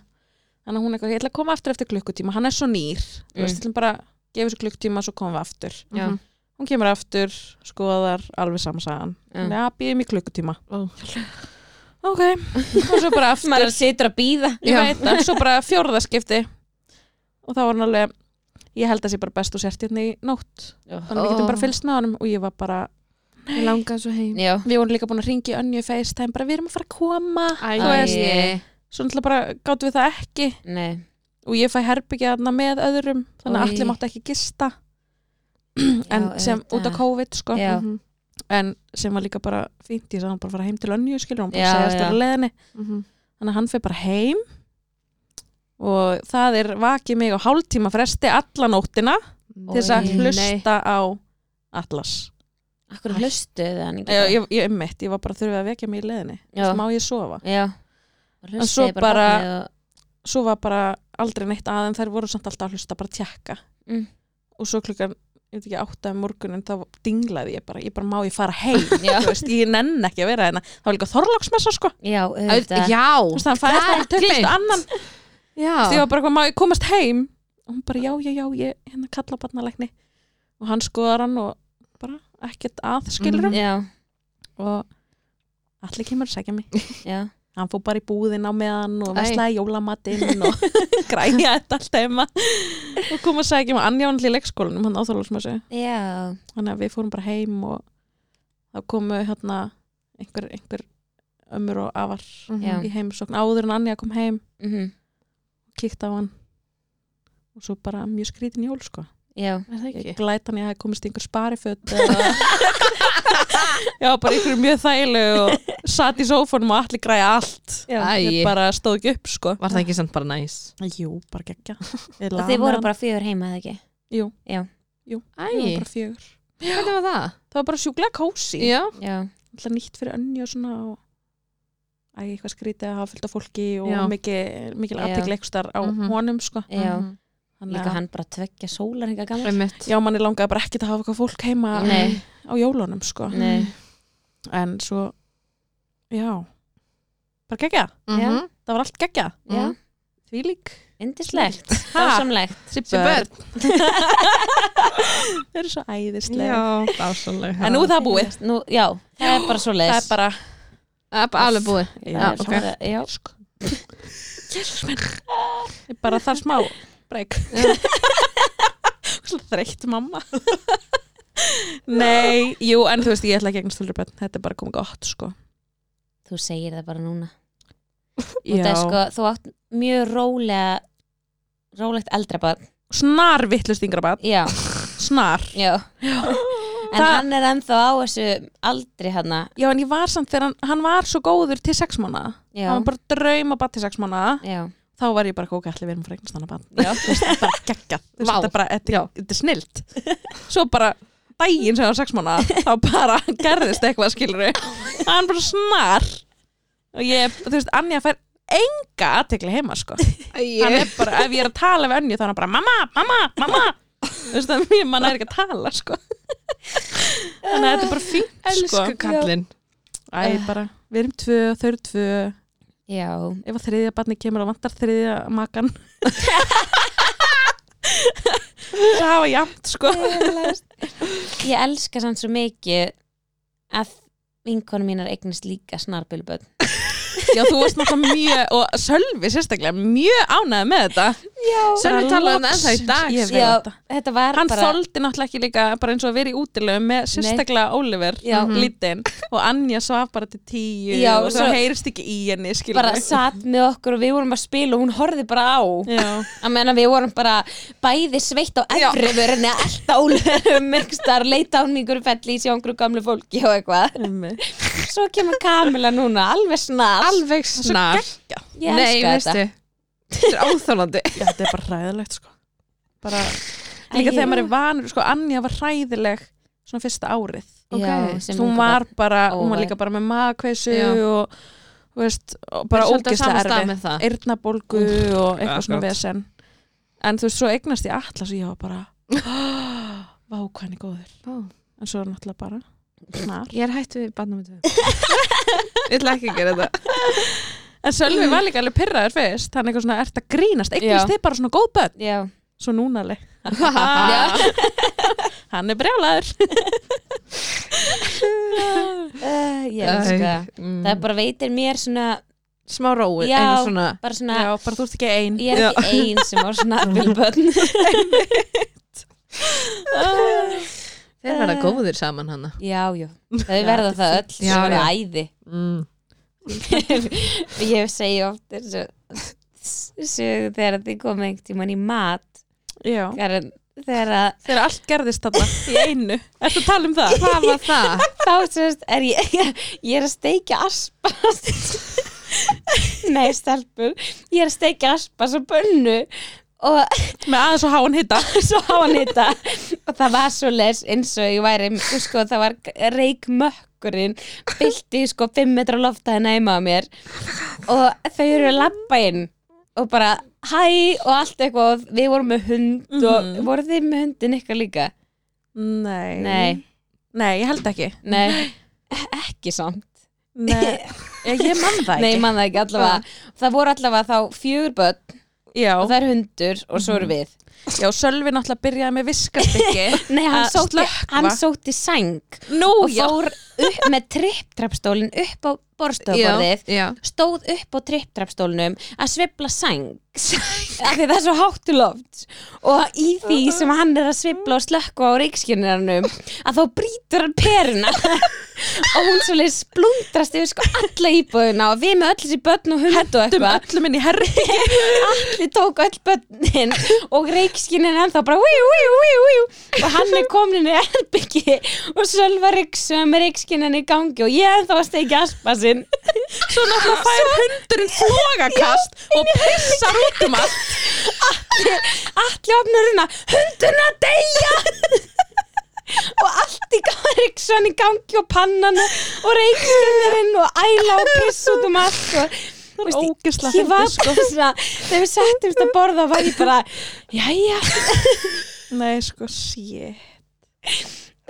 C: Þannig að hún er eitthvað, ég ætla að koma aftur eftir klukkutíma hann er svo nýr, þú
A: Mm.
C: veist, ætlum bara gefa þessu klukkutíma svo komum við aftur.
A: Já,
B: Mhm.
C: hún kemur aftur, skoðar alveg samansagan,
A: Já.
C: já, býðum í klukkutíma.
B: Ó.
C: ok, og svo bara aftur.
A: Maður situr að býða
C: ég
B: Já.
C: það, svo bara fjórðaskipti. Og þá var hann alveg ég held að sé bara best og sért hérna í nótt. Þannig að við getum bara fylgst með honum og ég var bara,
B: Ég langaði svo heim
A: Já,
C: við vorum líka búin að ringi önju FaceTime, bara við erum að fara að koma
B: Æ,
C: þú veist,
A: Æ.
C: svo náttúrulega bara gáttum við það ekki
A: nei
C: og ég fæ herbyggja þarna með öðrum þannig að
A: Oj.
C: allir mátti ekki gista en
A: Já,
C: sem út af
A: auðvitað.
C: COVID sko
A: Já.
B: Mhm.
C: en sem var líka bara fínt, ég sagði hann bara að fara heim til önju skilur, hann bara
A: Já,
C: segja
A: já.
C: störa leðinni
B: Mhm.
C: þannig að hann fyrir bara heim og það er vakið mig á hálftíma fresti alla nóttina til þess að
A: Oj.
C: hlusta á Atlas
A: Akkur hlustuðu það hann ekki?
C: ég, ég, ég, einmitt, ég var bara þurfið að vekja mig í leðinni sem má ég sofa.
A: Já.
C: En svo bara-
A: barnið og-
C: svo var bara aldrei neitt að en þær voru samt alltaf að hlusta bara að tjekka
A: Mm.
C: og svo klukkan ég veit ekki áttaði morgunin þá dinglaði ég bara, ég bara má ég fara heim? Veist, ég nenn ekki að vera hérna. Það var líka þorlagsmessa sko.
A: Já,
B: Auð-
A: auðvitað.
C: þú veist, það bara. 20. annan. Ég var bara, má ég komast heim? Og hún bara, já, já, já, ég hérna kalla barnalækni. Og hann skoðar hann og bara ekkert að skilur
B: Mhm.
A: Já,
C: og allir kemur að segja mig.
A: Já,
C: hann fór bara í búðin á meðan og
B: Æ.
C: veslaði jólamatinn og græja þetta allt heima. Og kom að segja mig. Anja var náttúrulega í leikskólanum hann áþálagsmessu
A: já.
C: Þannig að við fórum bara heim og þá komu hérna einhver, einhver ömmur og afar
A: Já.
C: í heimsókn. Áður en Anja kom heim.
A: Mhm,
C: kíkt á hann. Og svo bara mjög skrítin jól sko ég
B: ekki?
C: glæt hann ég hafi komist í einhver spariföt eða já bara einhver mjög þægilegu og satt í sófanum og allir græja allt. Ég bara stóð ekki upp sko.
B: Var það ekki samt bara næs?
C: jú, bara geggja.
A: Þið voru bara fjögur heima, eða ekki?
C: Jú,
A: Já,
C: jú, ég var bara fjögur.
B: Hvernig var það?
C: Það var bara sjúklega kósi
B: Já,
A: já,
C: Alltaf nýtt fyrir önni og svona og eitthvað skrítið að hafa fullt af fólki og mikil, mikil ekstar á
B: Mhm.
C: honum sko.
A: já.
C: Þannig
A: Líka
C: að-
A: hann bara tveggja sólarhinga gamla
B: Einmitt.
C: Já, manni langaði bara ekkert að hafa eitthvað fólk heima
A: Nei.
C: á jólunum sko.
A: Nei,
C: en svo já, bara geggja
B: Mhm.
C: það var allt geggja,
A: já,
C: því lík
A: indislegt? Dásamlegt.
C: Þau eru svo æðislega
B: Já,
C: en nú er það búið.
A: Nú, Já, það er bara svo
C: það er bara
B: Það er bara alveg búið.
C: Já,
B: Já,
C: ok.
A: bara, já.
C: sko. Minn. Ég bara þar smá breyk svo þreytt mamma. Nei, jú, en þú veist ég ætla ekki eignast fyrir bönn, þetta er bara komið gott sko.
A: Þú segir það bara núna.
C: Já,
A: Það sko, þú átt mjög rólega rólegt eldra barn.
C: Snar vittlust yngra bönn
A: Já,
C: snar.
A: Já. En
C: Það-
A: hann er ennþá á þessu aldri hana.
C: Já, en ég var samt þegar hann, hann var svo góður til sex mánuða.
A: Já,
C: Hann var bara drauma bara til sex mánuða.
A: já,
C: Þá var ég bara ok, allir við erum eignast hann að Þú veist, bara
B: Vá.
C: Þetta er bara, þetta, þetta er snilt. Svo bara daginn sem hann var sex mánuða, þá bara gerðist eitthvað skilur Hann bara snar. Og ég, þú veist, Anja fær enga aðtekli heima, sko. Hann er bara, ef ég er að tala við Önju, þá er hann bara mamma, mamma, mamma. Þú veist, það er mann er ekki að tala, sko. Þannig að þetta er bara fínt, sko.
B: elsku kallinn
C: Æ, bara, við erum tvö, þau eru tvö
A: Já,
C: ef að þriðja barni kemur og vantar þriðja makan. Það hafa jafnt sko.
A: Ég elska samt svo mikið að vinkonu mínar eignast líka snarböluböld
C: já þú varst náttúrulega mjög og Sölvi sérstaklega mjög ánæði með þetta.
B: Sölvi
C: Bara
B: talaði um það í dag,
C: ég veit.
A: Já,
C: það.
A: þetta var
C: hann
A: bara
C: þoldi náttúrulega ekki líka bara eins og að vera í útilegu með sérstaklega Oliver
A: Já.
C: lítinn. Og Anja svaf bara til tíu
A: Já,
C: og svo
A: svo-
C: heyrist ekki í henni skilur
A: bara satt með okkur og við vorum að spila og hún horfði bara á.
C: Já,
A: að menna við vorum bara bæði sveitt á efri vörinni að elda ólegur mengstar, leita á hann yngur felli í sjá einhverju gamlu fólki og eitthvað.
C: Einmitt.
A: Svo kemur Kamila núna, alveg snar
B: Alveg snar
A: ég
B: Nei,
A: elska
B: veistu
A: þetta
B: Þetta er óþólandi
C: já, þetta er bara hræðilegt sko bara líka
A: Æ,
C: þegar maður er vanur sko Anja var hræðileg svona fyrsta árið.
A: Já, sem
C: hún var bara, hún var
A: Óvæg.
C: líka bara með magkveisu
B: Já.
C: og þú veist, og bara
B: Við erum svolítið á sama
C: ógislega
B: stað
C: erfið
B: með það.
C: eyrnabólgu og eitthvað svona
B: akkurat.
C: vesen en þú veist, svo eignast ég allas og ég var bara vá, hvað hann er góður
B: Vá.
C: en svo er náttúrulega bara snar.
B: Ég er hættu við barnum Ég ætla ekki að gera þetta.
C: En Sölvi var líka alveg pyrraður fyrst. Hann er eitthvað svona, ert að grínast, eignast
A: Já.
C: þið bara svona góð börn.
A: Já,
C: svo núna alveg.
A: Já.
C: hann er brjálaður.
A: Uh, ég elska
B: mm.
A: það bara veitir mér svona
B: Smá rói
A: Já.
B: svona
A: bara svona,
C: já, bara þú ert ekki ein.
A: Ég er ekki ein sem á snarböluböld
B: Þeir verða góðir saman hana.
A: Já, já, þau verða það öll
B: Já,
A: svo er
B: já.
A: æði.
B: Mm.
A: ég segi oft þegar þið komið einhvern tímann í mat
C: já,
A: þegar þegar
C: allt gerðist þarna í einu. Ertu að tala um það?
B: Hvað var það?
A: þá sérst er ég ég er að steikja aspa. Nei stelpur. Ég er að steikja aspa svo bönnu
C: með aðeins og háan hitta
A: svo á hann þetta og það var svo les eins og ég væri sko það var reikmökkurinn bylti sko 5 metra loftaði næma á mér. Og þau eru að labba inn og bara hæ og allt eitthvað. Við vorum með hund og
C: Mhm.
A: voru þið með hundin ykkar líka?
C: nei.
A: Nei,
C: nei, ég held ekki.
A: Nei, ekki samt.
C: Nei, ég, ég man það
A: Nei,
C: ekki.
A: ég man það ekki allavega. Það voru allavega þá fjögur börn
C: já,
A: og það er hundur og svo eru
C: Mhm.
A: við.
C: Já, Sölvi náttúrulega byrjaði með viskastykki
A: Nei, hann,
C: Að
A: sótti,
C: slökkva.
A: hann sótti sæng
C: nú,
A: og fór upp með tripptrappstólinn upp á borstofuborðið
B: Já,
A: stóð upp á tripptrappstólnum að svibla sæng. Af því það er svo háttu loft. Og í því sem hann er að svibla og slökka á reikskjörnirannum að þá brýtur hann peruna og hún svolítið splundrast yfir sko alla íbúðina og við með öll þessi börn og hund og eitthvað.
C: öllum inn í herri
A: allir tók öll börnin og reikskinin ennþá bara víu, víu, víu, víu og hann er komin inn í erbyggi og Sölva Ríksu með reikskinin í gangi og ég ennþá að steikja aspa sinn.
C: Svo náttúrulega fær hundurinn flogakast og pissar út um allt.
A: Allir opnur hérna. Hundurinn að deyja og allt í Ríksun í gangi og pannan og reikskinin og æla og piss út um allt og
C: Það er
A: var bara svona þegar við settumst að borða var ég bara jæja,
C: Nei, sko, sé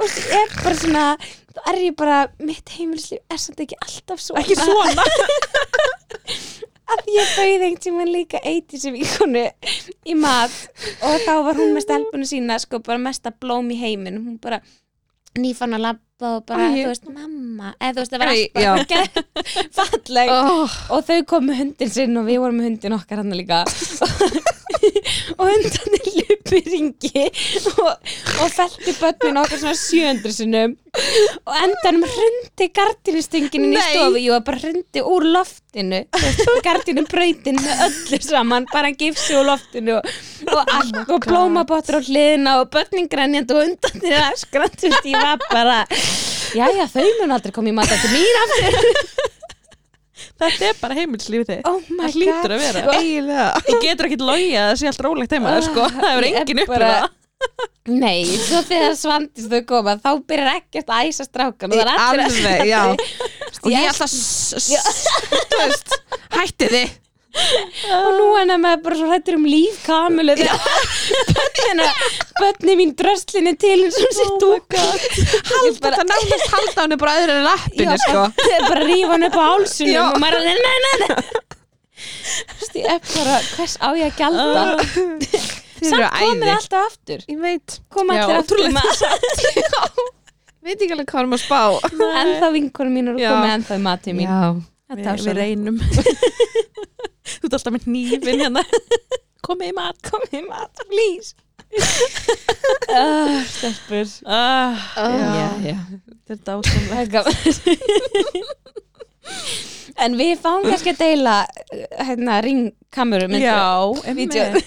A: og ég er bara svona þá er ég bara, mitt heimilislíf er samt ekki alltaf svona.
C: Ekki svona
A: að ég bauði einhvern tímann líka eiti sem íkonu í mat. Og þá var hún með stelpunum sína sko bara mesta blóm í heiminn hún bara nýfann að labba og bara,
B: Æ.
A: þú veist, mamma. Eða þú veist, það var
B: Æ,
A: allt bara geð- falleg.
B: Oh,
A: og þau kom með hundin sinn og við vorum með hundin okkar hann líka og hundanir lupi ringi og, og felti börnin okkar svona 700 sinnum og endanum hrundi gardinustinginin í stofu. Jú, bara hrundi úr loftinu. Gardinu brautin með öllu saman bara gifsi úr loftinu og, og allt og blómabottur á hliðina og börnin grænjandi og þú veist, ég var bara jæja, þau mun aldrei koma í mat til mín aftur
C: Þetta er bara heimilslífið þitt.
A: Oh
C: Það hlýtur að vera.
A: sko.
C: Ég getur ekkert logið að það sé allt rólegt heima uh, sko. Það
A: er
C: engin
A: bara-
C: upplifa
A: Nei, svo þegar svandist þau koma þá byrjar ekkert að æsa strákan og það er allir að
B: og ég er alltaf hætti þið
A: og nú er hann með bara svo hrættur um líf kamilu bönnina bönni mín dröslinni til eins og sér dúka
B: halda þetta nánast halda hann bara öðru en lappinu sko.
A: það er bara rífa hann upp á hálsunum og maður er að nei, nei, nei ég er bara, hvers á ég að gjalda?
B: Þið
A: samt
B: eru
A: komið alltaf aftur.
B: Ég veit,
C: Já,
A: allir aftur.
B: veit ekki alveg hvað erum að spá.
A: Ennþá vinkonum mín og
B: Já.
A: komið ennþá í matið mín.
B: Já,
A: Þetta
C: Við, reynum. Þú ert alltaf með hnífin hérna. Komið í mat.
A: Komið í mat, please. Uh, stelpur.
C: Ah,
A: já, já.
C: Þetta er dásamlega.
A: En við fáum kannski að deila uh, hérna ringkameru
C: Já, endilega.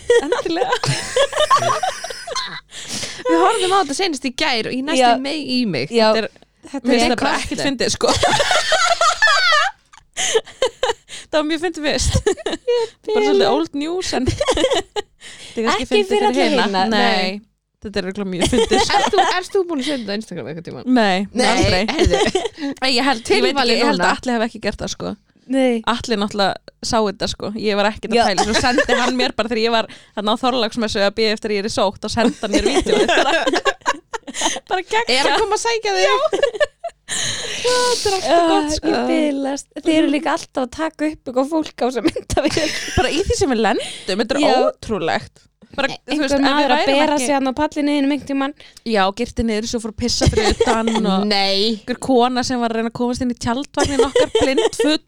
B: Við horfum á þetta senast í gær og ég næstu meg í mig.
A: Já,
C: Þetta er,
A: þetta er
C: bara ekkert fyndið sko Það var mjög fyndið fyrst. Bara svolítið old news en Þetta er kannski
A: Ekki fyrir alla
C: hina,
A: nei.
C: Nei, þetta er örugglega mjög fyndið sko.
B: Erst þú, búin að senda það á Instagram eitthvað tíma?
C: Nei, aldrei. ég held, ég, veit ekki,
B: Tilvalið
C: ég held
B: núna.
C: að Atli hef ekki gert það sko.
A: Nei.
C: Atli náttúrulega sá þetta sko. Ég var ekkert
A: Já.
C: að pæla Svo sendi hann mér bara þegar ég var Þannig á Þorlagsmessu að býja eftir að ég er í sótt Og sendi hann mér vídeoið bara, bara gegn
B: Er að koma að sækja þig?
C: Þetta er alltaf gott sko.
A: Þið eru líka alltaf að taka upp eitthvað fólk á sem mynda við
C: Bara í því sem við lendum Þetta er
A: Já.
C: ótrúlegt. Bara, þú veist,
A: Einhver
C: ef við
A: maður að
C: værum
A: bera
C: ekki-
A: sig hann á pallinu inn um einhvern tímann.
C: Já, girti niður svo fór að pissa fyrir utan og
B: Nei.
C: einhver kona sem var að reyna að komast inn í tjaldvagnin okkar blind full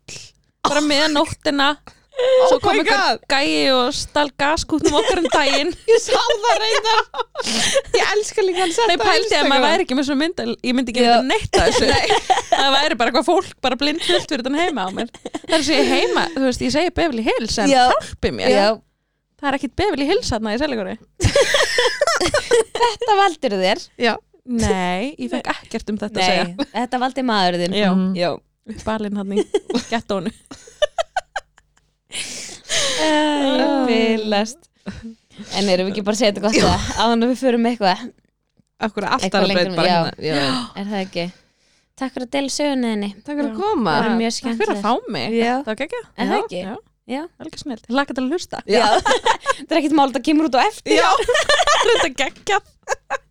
C: bara með nóttina svo kom einhver gæi og stal gaskútnum okkar um daginn.
B: Ég sá það reyndar. Ég elska líka hann
C: Nei, pældi að maður væri ekki með svona mynd ég myndi ekki þetta neitt að þessu. Það væri bara eitthvað fólk bara blind fullt fyrir þetta heima á mér. Það er segja heima, þú veist, ég segi Beverly Hills en
A: Já.
C: hjálpi mér,
A: Já,
C: það er ekkit Beverly Hills þarna í Seligóri
A: þetta valdur þér.
B: Já.
C: Nei, ég fekk ekkert um þetta að segja.
A: Nei, þetta valdi maður þinn.
C: Balinn hann í gettónu
A: Ég bilast En erum við ekki bara að segja þetta gott það Áðan að við förum eitthvað.
B: Akkur
A: Eitthvað
B: að breyta bara
A: já.
B: hérna? Já.
A: Er það ekki? Takk fyrir að deila sögunniðinni
B: Takk fyrir að
C: Já.
B: koma.
A: Það er mjög
C: Takk fyrir að
A: skemmtilegt.
C: fá mig.
A: Já.
C: Það var ekki
A: Er það ekki?
C: Já,
A: Já.
C: velkið snill Ég laka til að hlusta.
A: Já. Það er ekkert mál, það kemur út á eftir.
C: Já, þetta geggja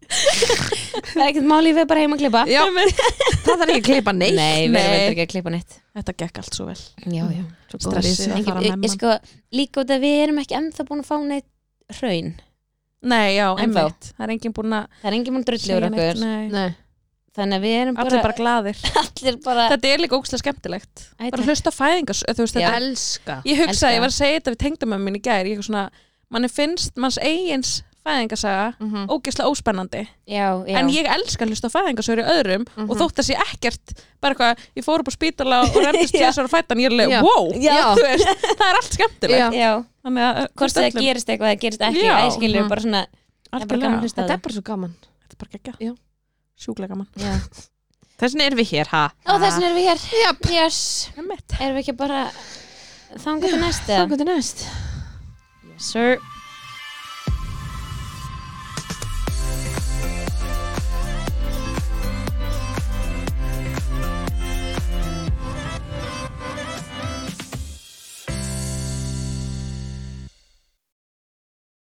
A: Það er ekkert mál, ég veið bara heim að klippa.
B: Já. Það þarf ekki að klippa neitt.
A: Nei, við erum eitthvað ekki að klippa neitt
C: Þetta gekk allt svo vel.
A: Já, já.
C: Svo stressið að
A: Engin,
C: fara með
A: ég sko, líka út að við erum ekki ennþá búin að fá neitt hraun.
C: Nei, já,
A: Ennþá.
C: einmitt. Það er enginn búinn að
A: Það er engin búin að drulli
C: segja
A: úr okkur.
C: Nei.
B: Nei.
A: Þannig að við erum bara
C: Allir bara glaðir.
A: Allir bara
C: Þetta er líka ógstlega skemmtilegt.
A: Æ,
C: Bara hlusta fæðingas
A: Já.
C: þetta,
B: Elska.
C: Ég hugsaði,
A: Elska.
C: ég var að segja þetta við tengdamömmin í gær Ég finnst manns eigins fæðingasaga
B: Mhm.
C: ógeðslega óspennandi
A: já, já
C: en ég elska að hlusta á fæðingasögur í öðrum
B: Mhm.
C: og þótt að sé ekkert bara eitthvað, ég fór upp á spítala og reyndist
A: Já.
C: tvisar og fættan, ég er alveg, wow veist, það er allt skemmtilegt
B: Já.
A: já,
C: þannig að uh,
A: hvort það
C: öllum-
A: gerist eitthvað það gerist ekki,
C: Já.
A: æskilur
B: Mhm.
A: bara svona það er bara að
B: Þetta er
A: það
B: bara svo gaman
C: þetta er bara geggja
B: Já.
C: sjúklega gaman
A: Já.
B: Þessin erum við hér, ha?
A: og þessin erum við hér
B: Jöp.
A: yes. Erum við ekki bara þangað til næst eða?
B: Þannig til næst
A: yes sir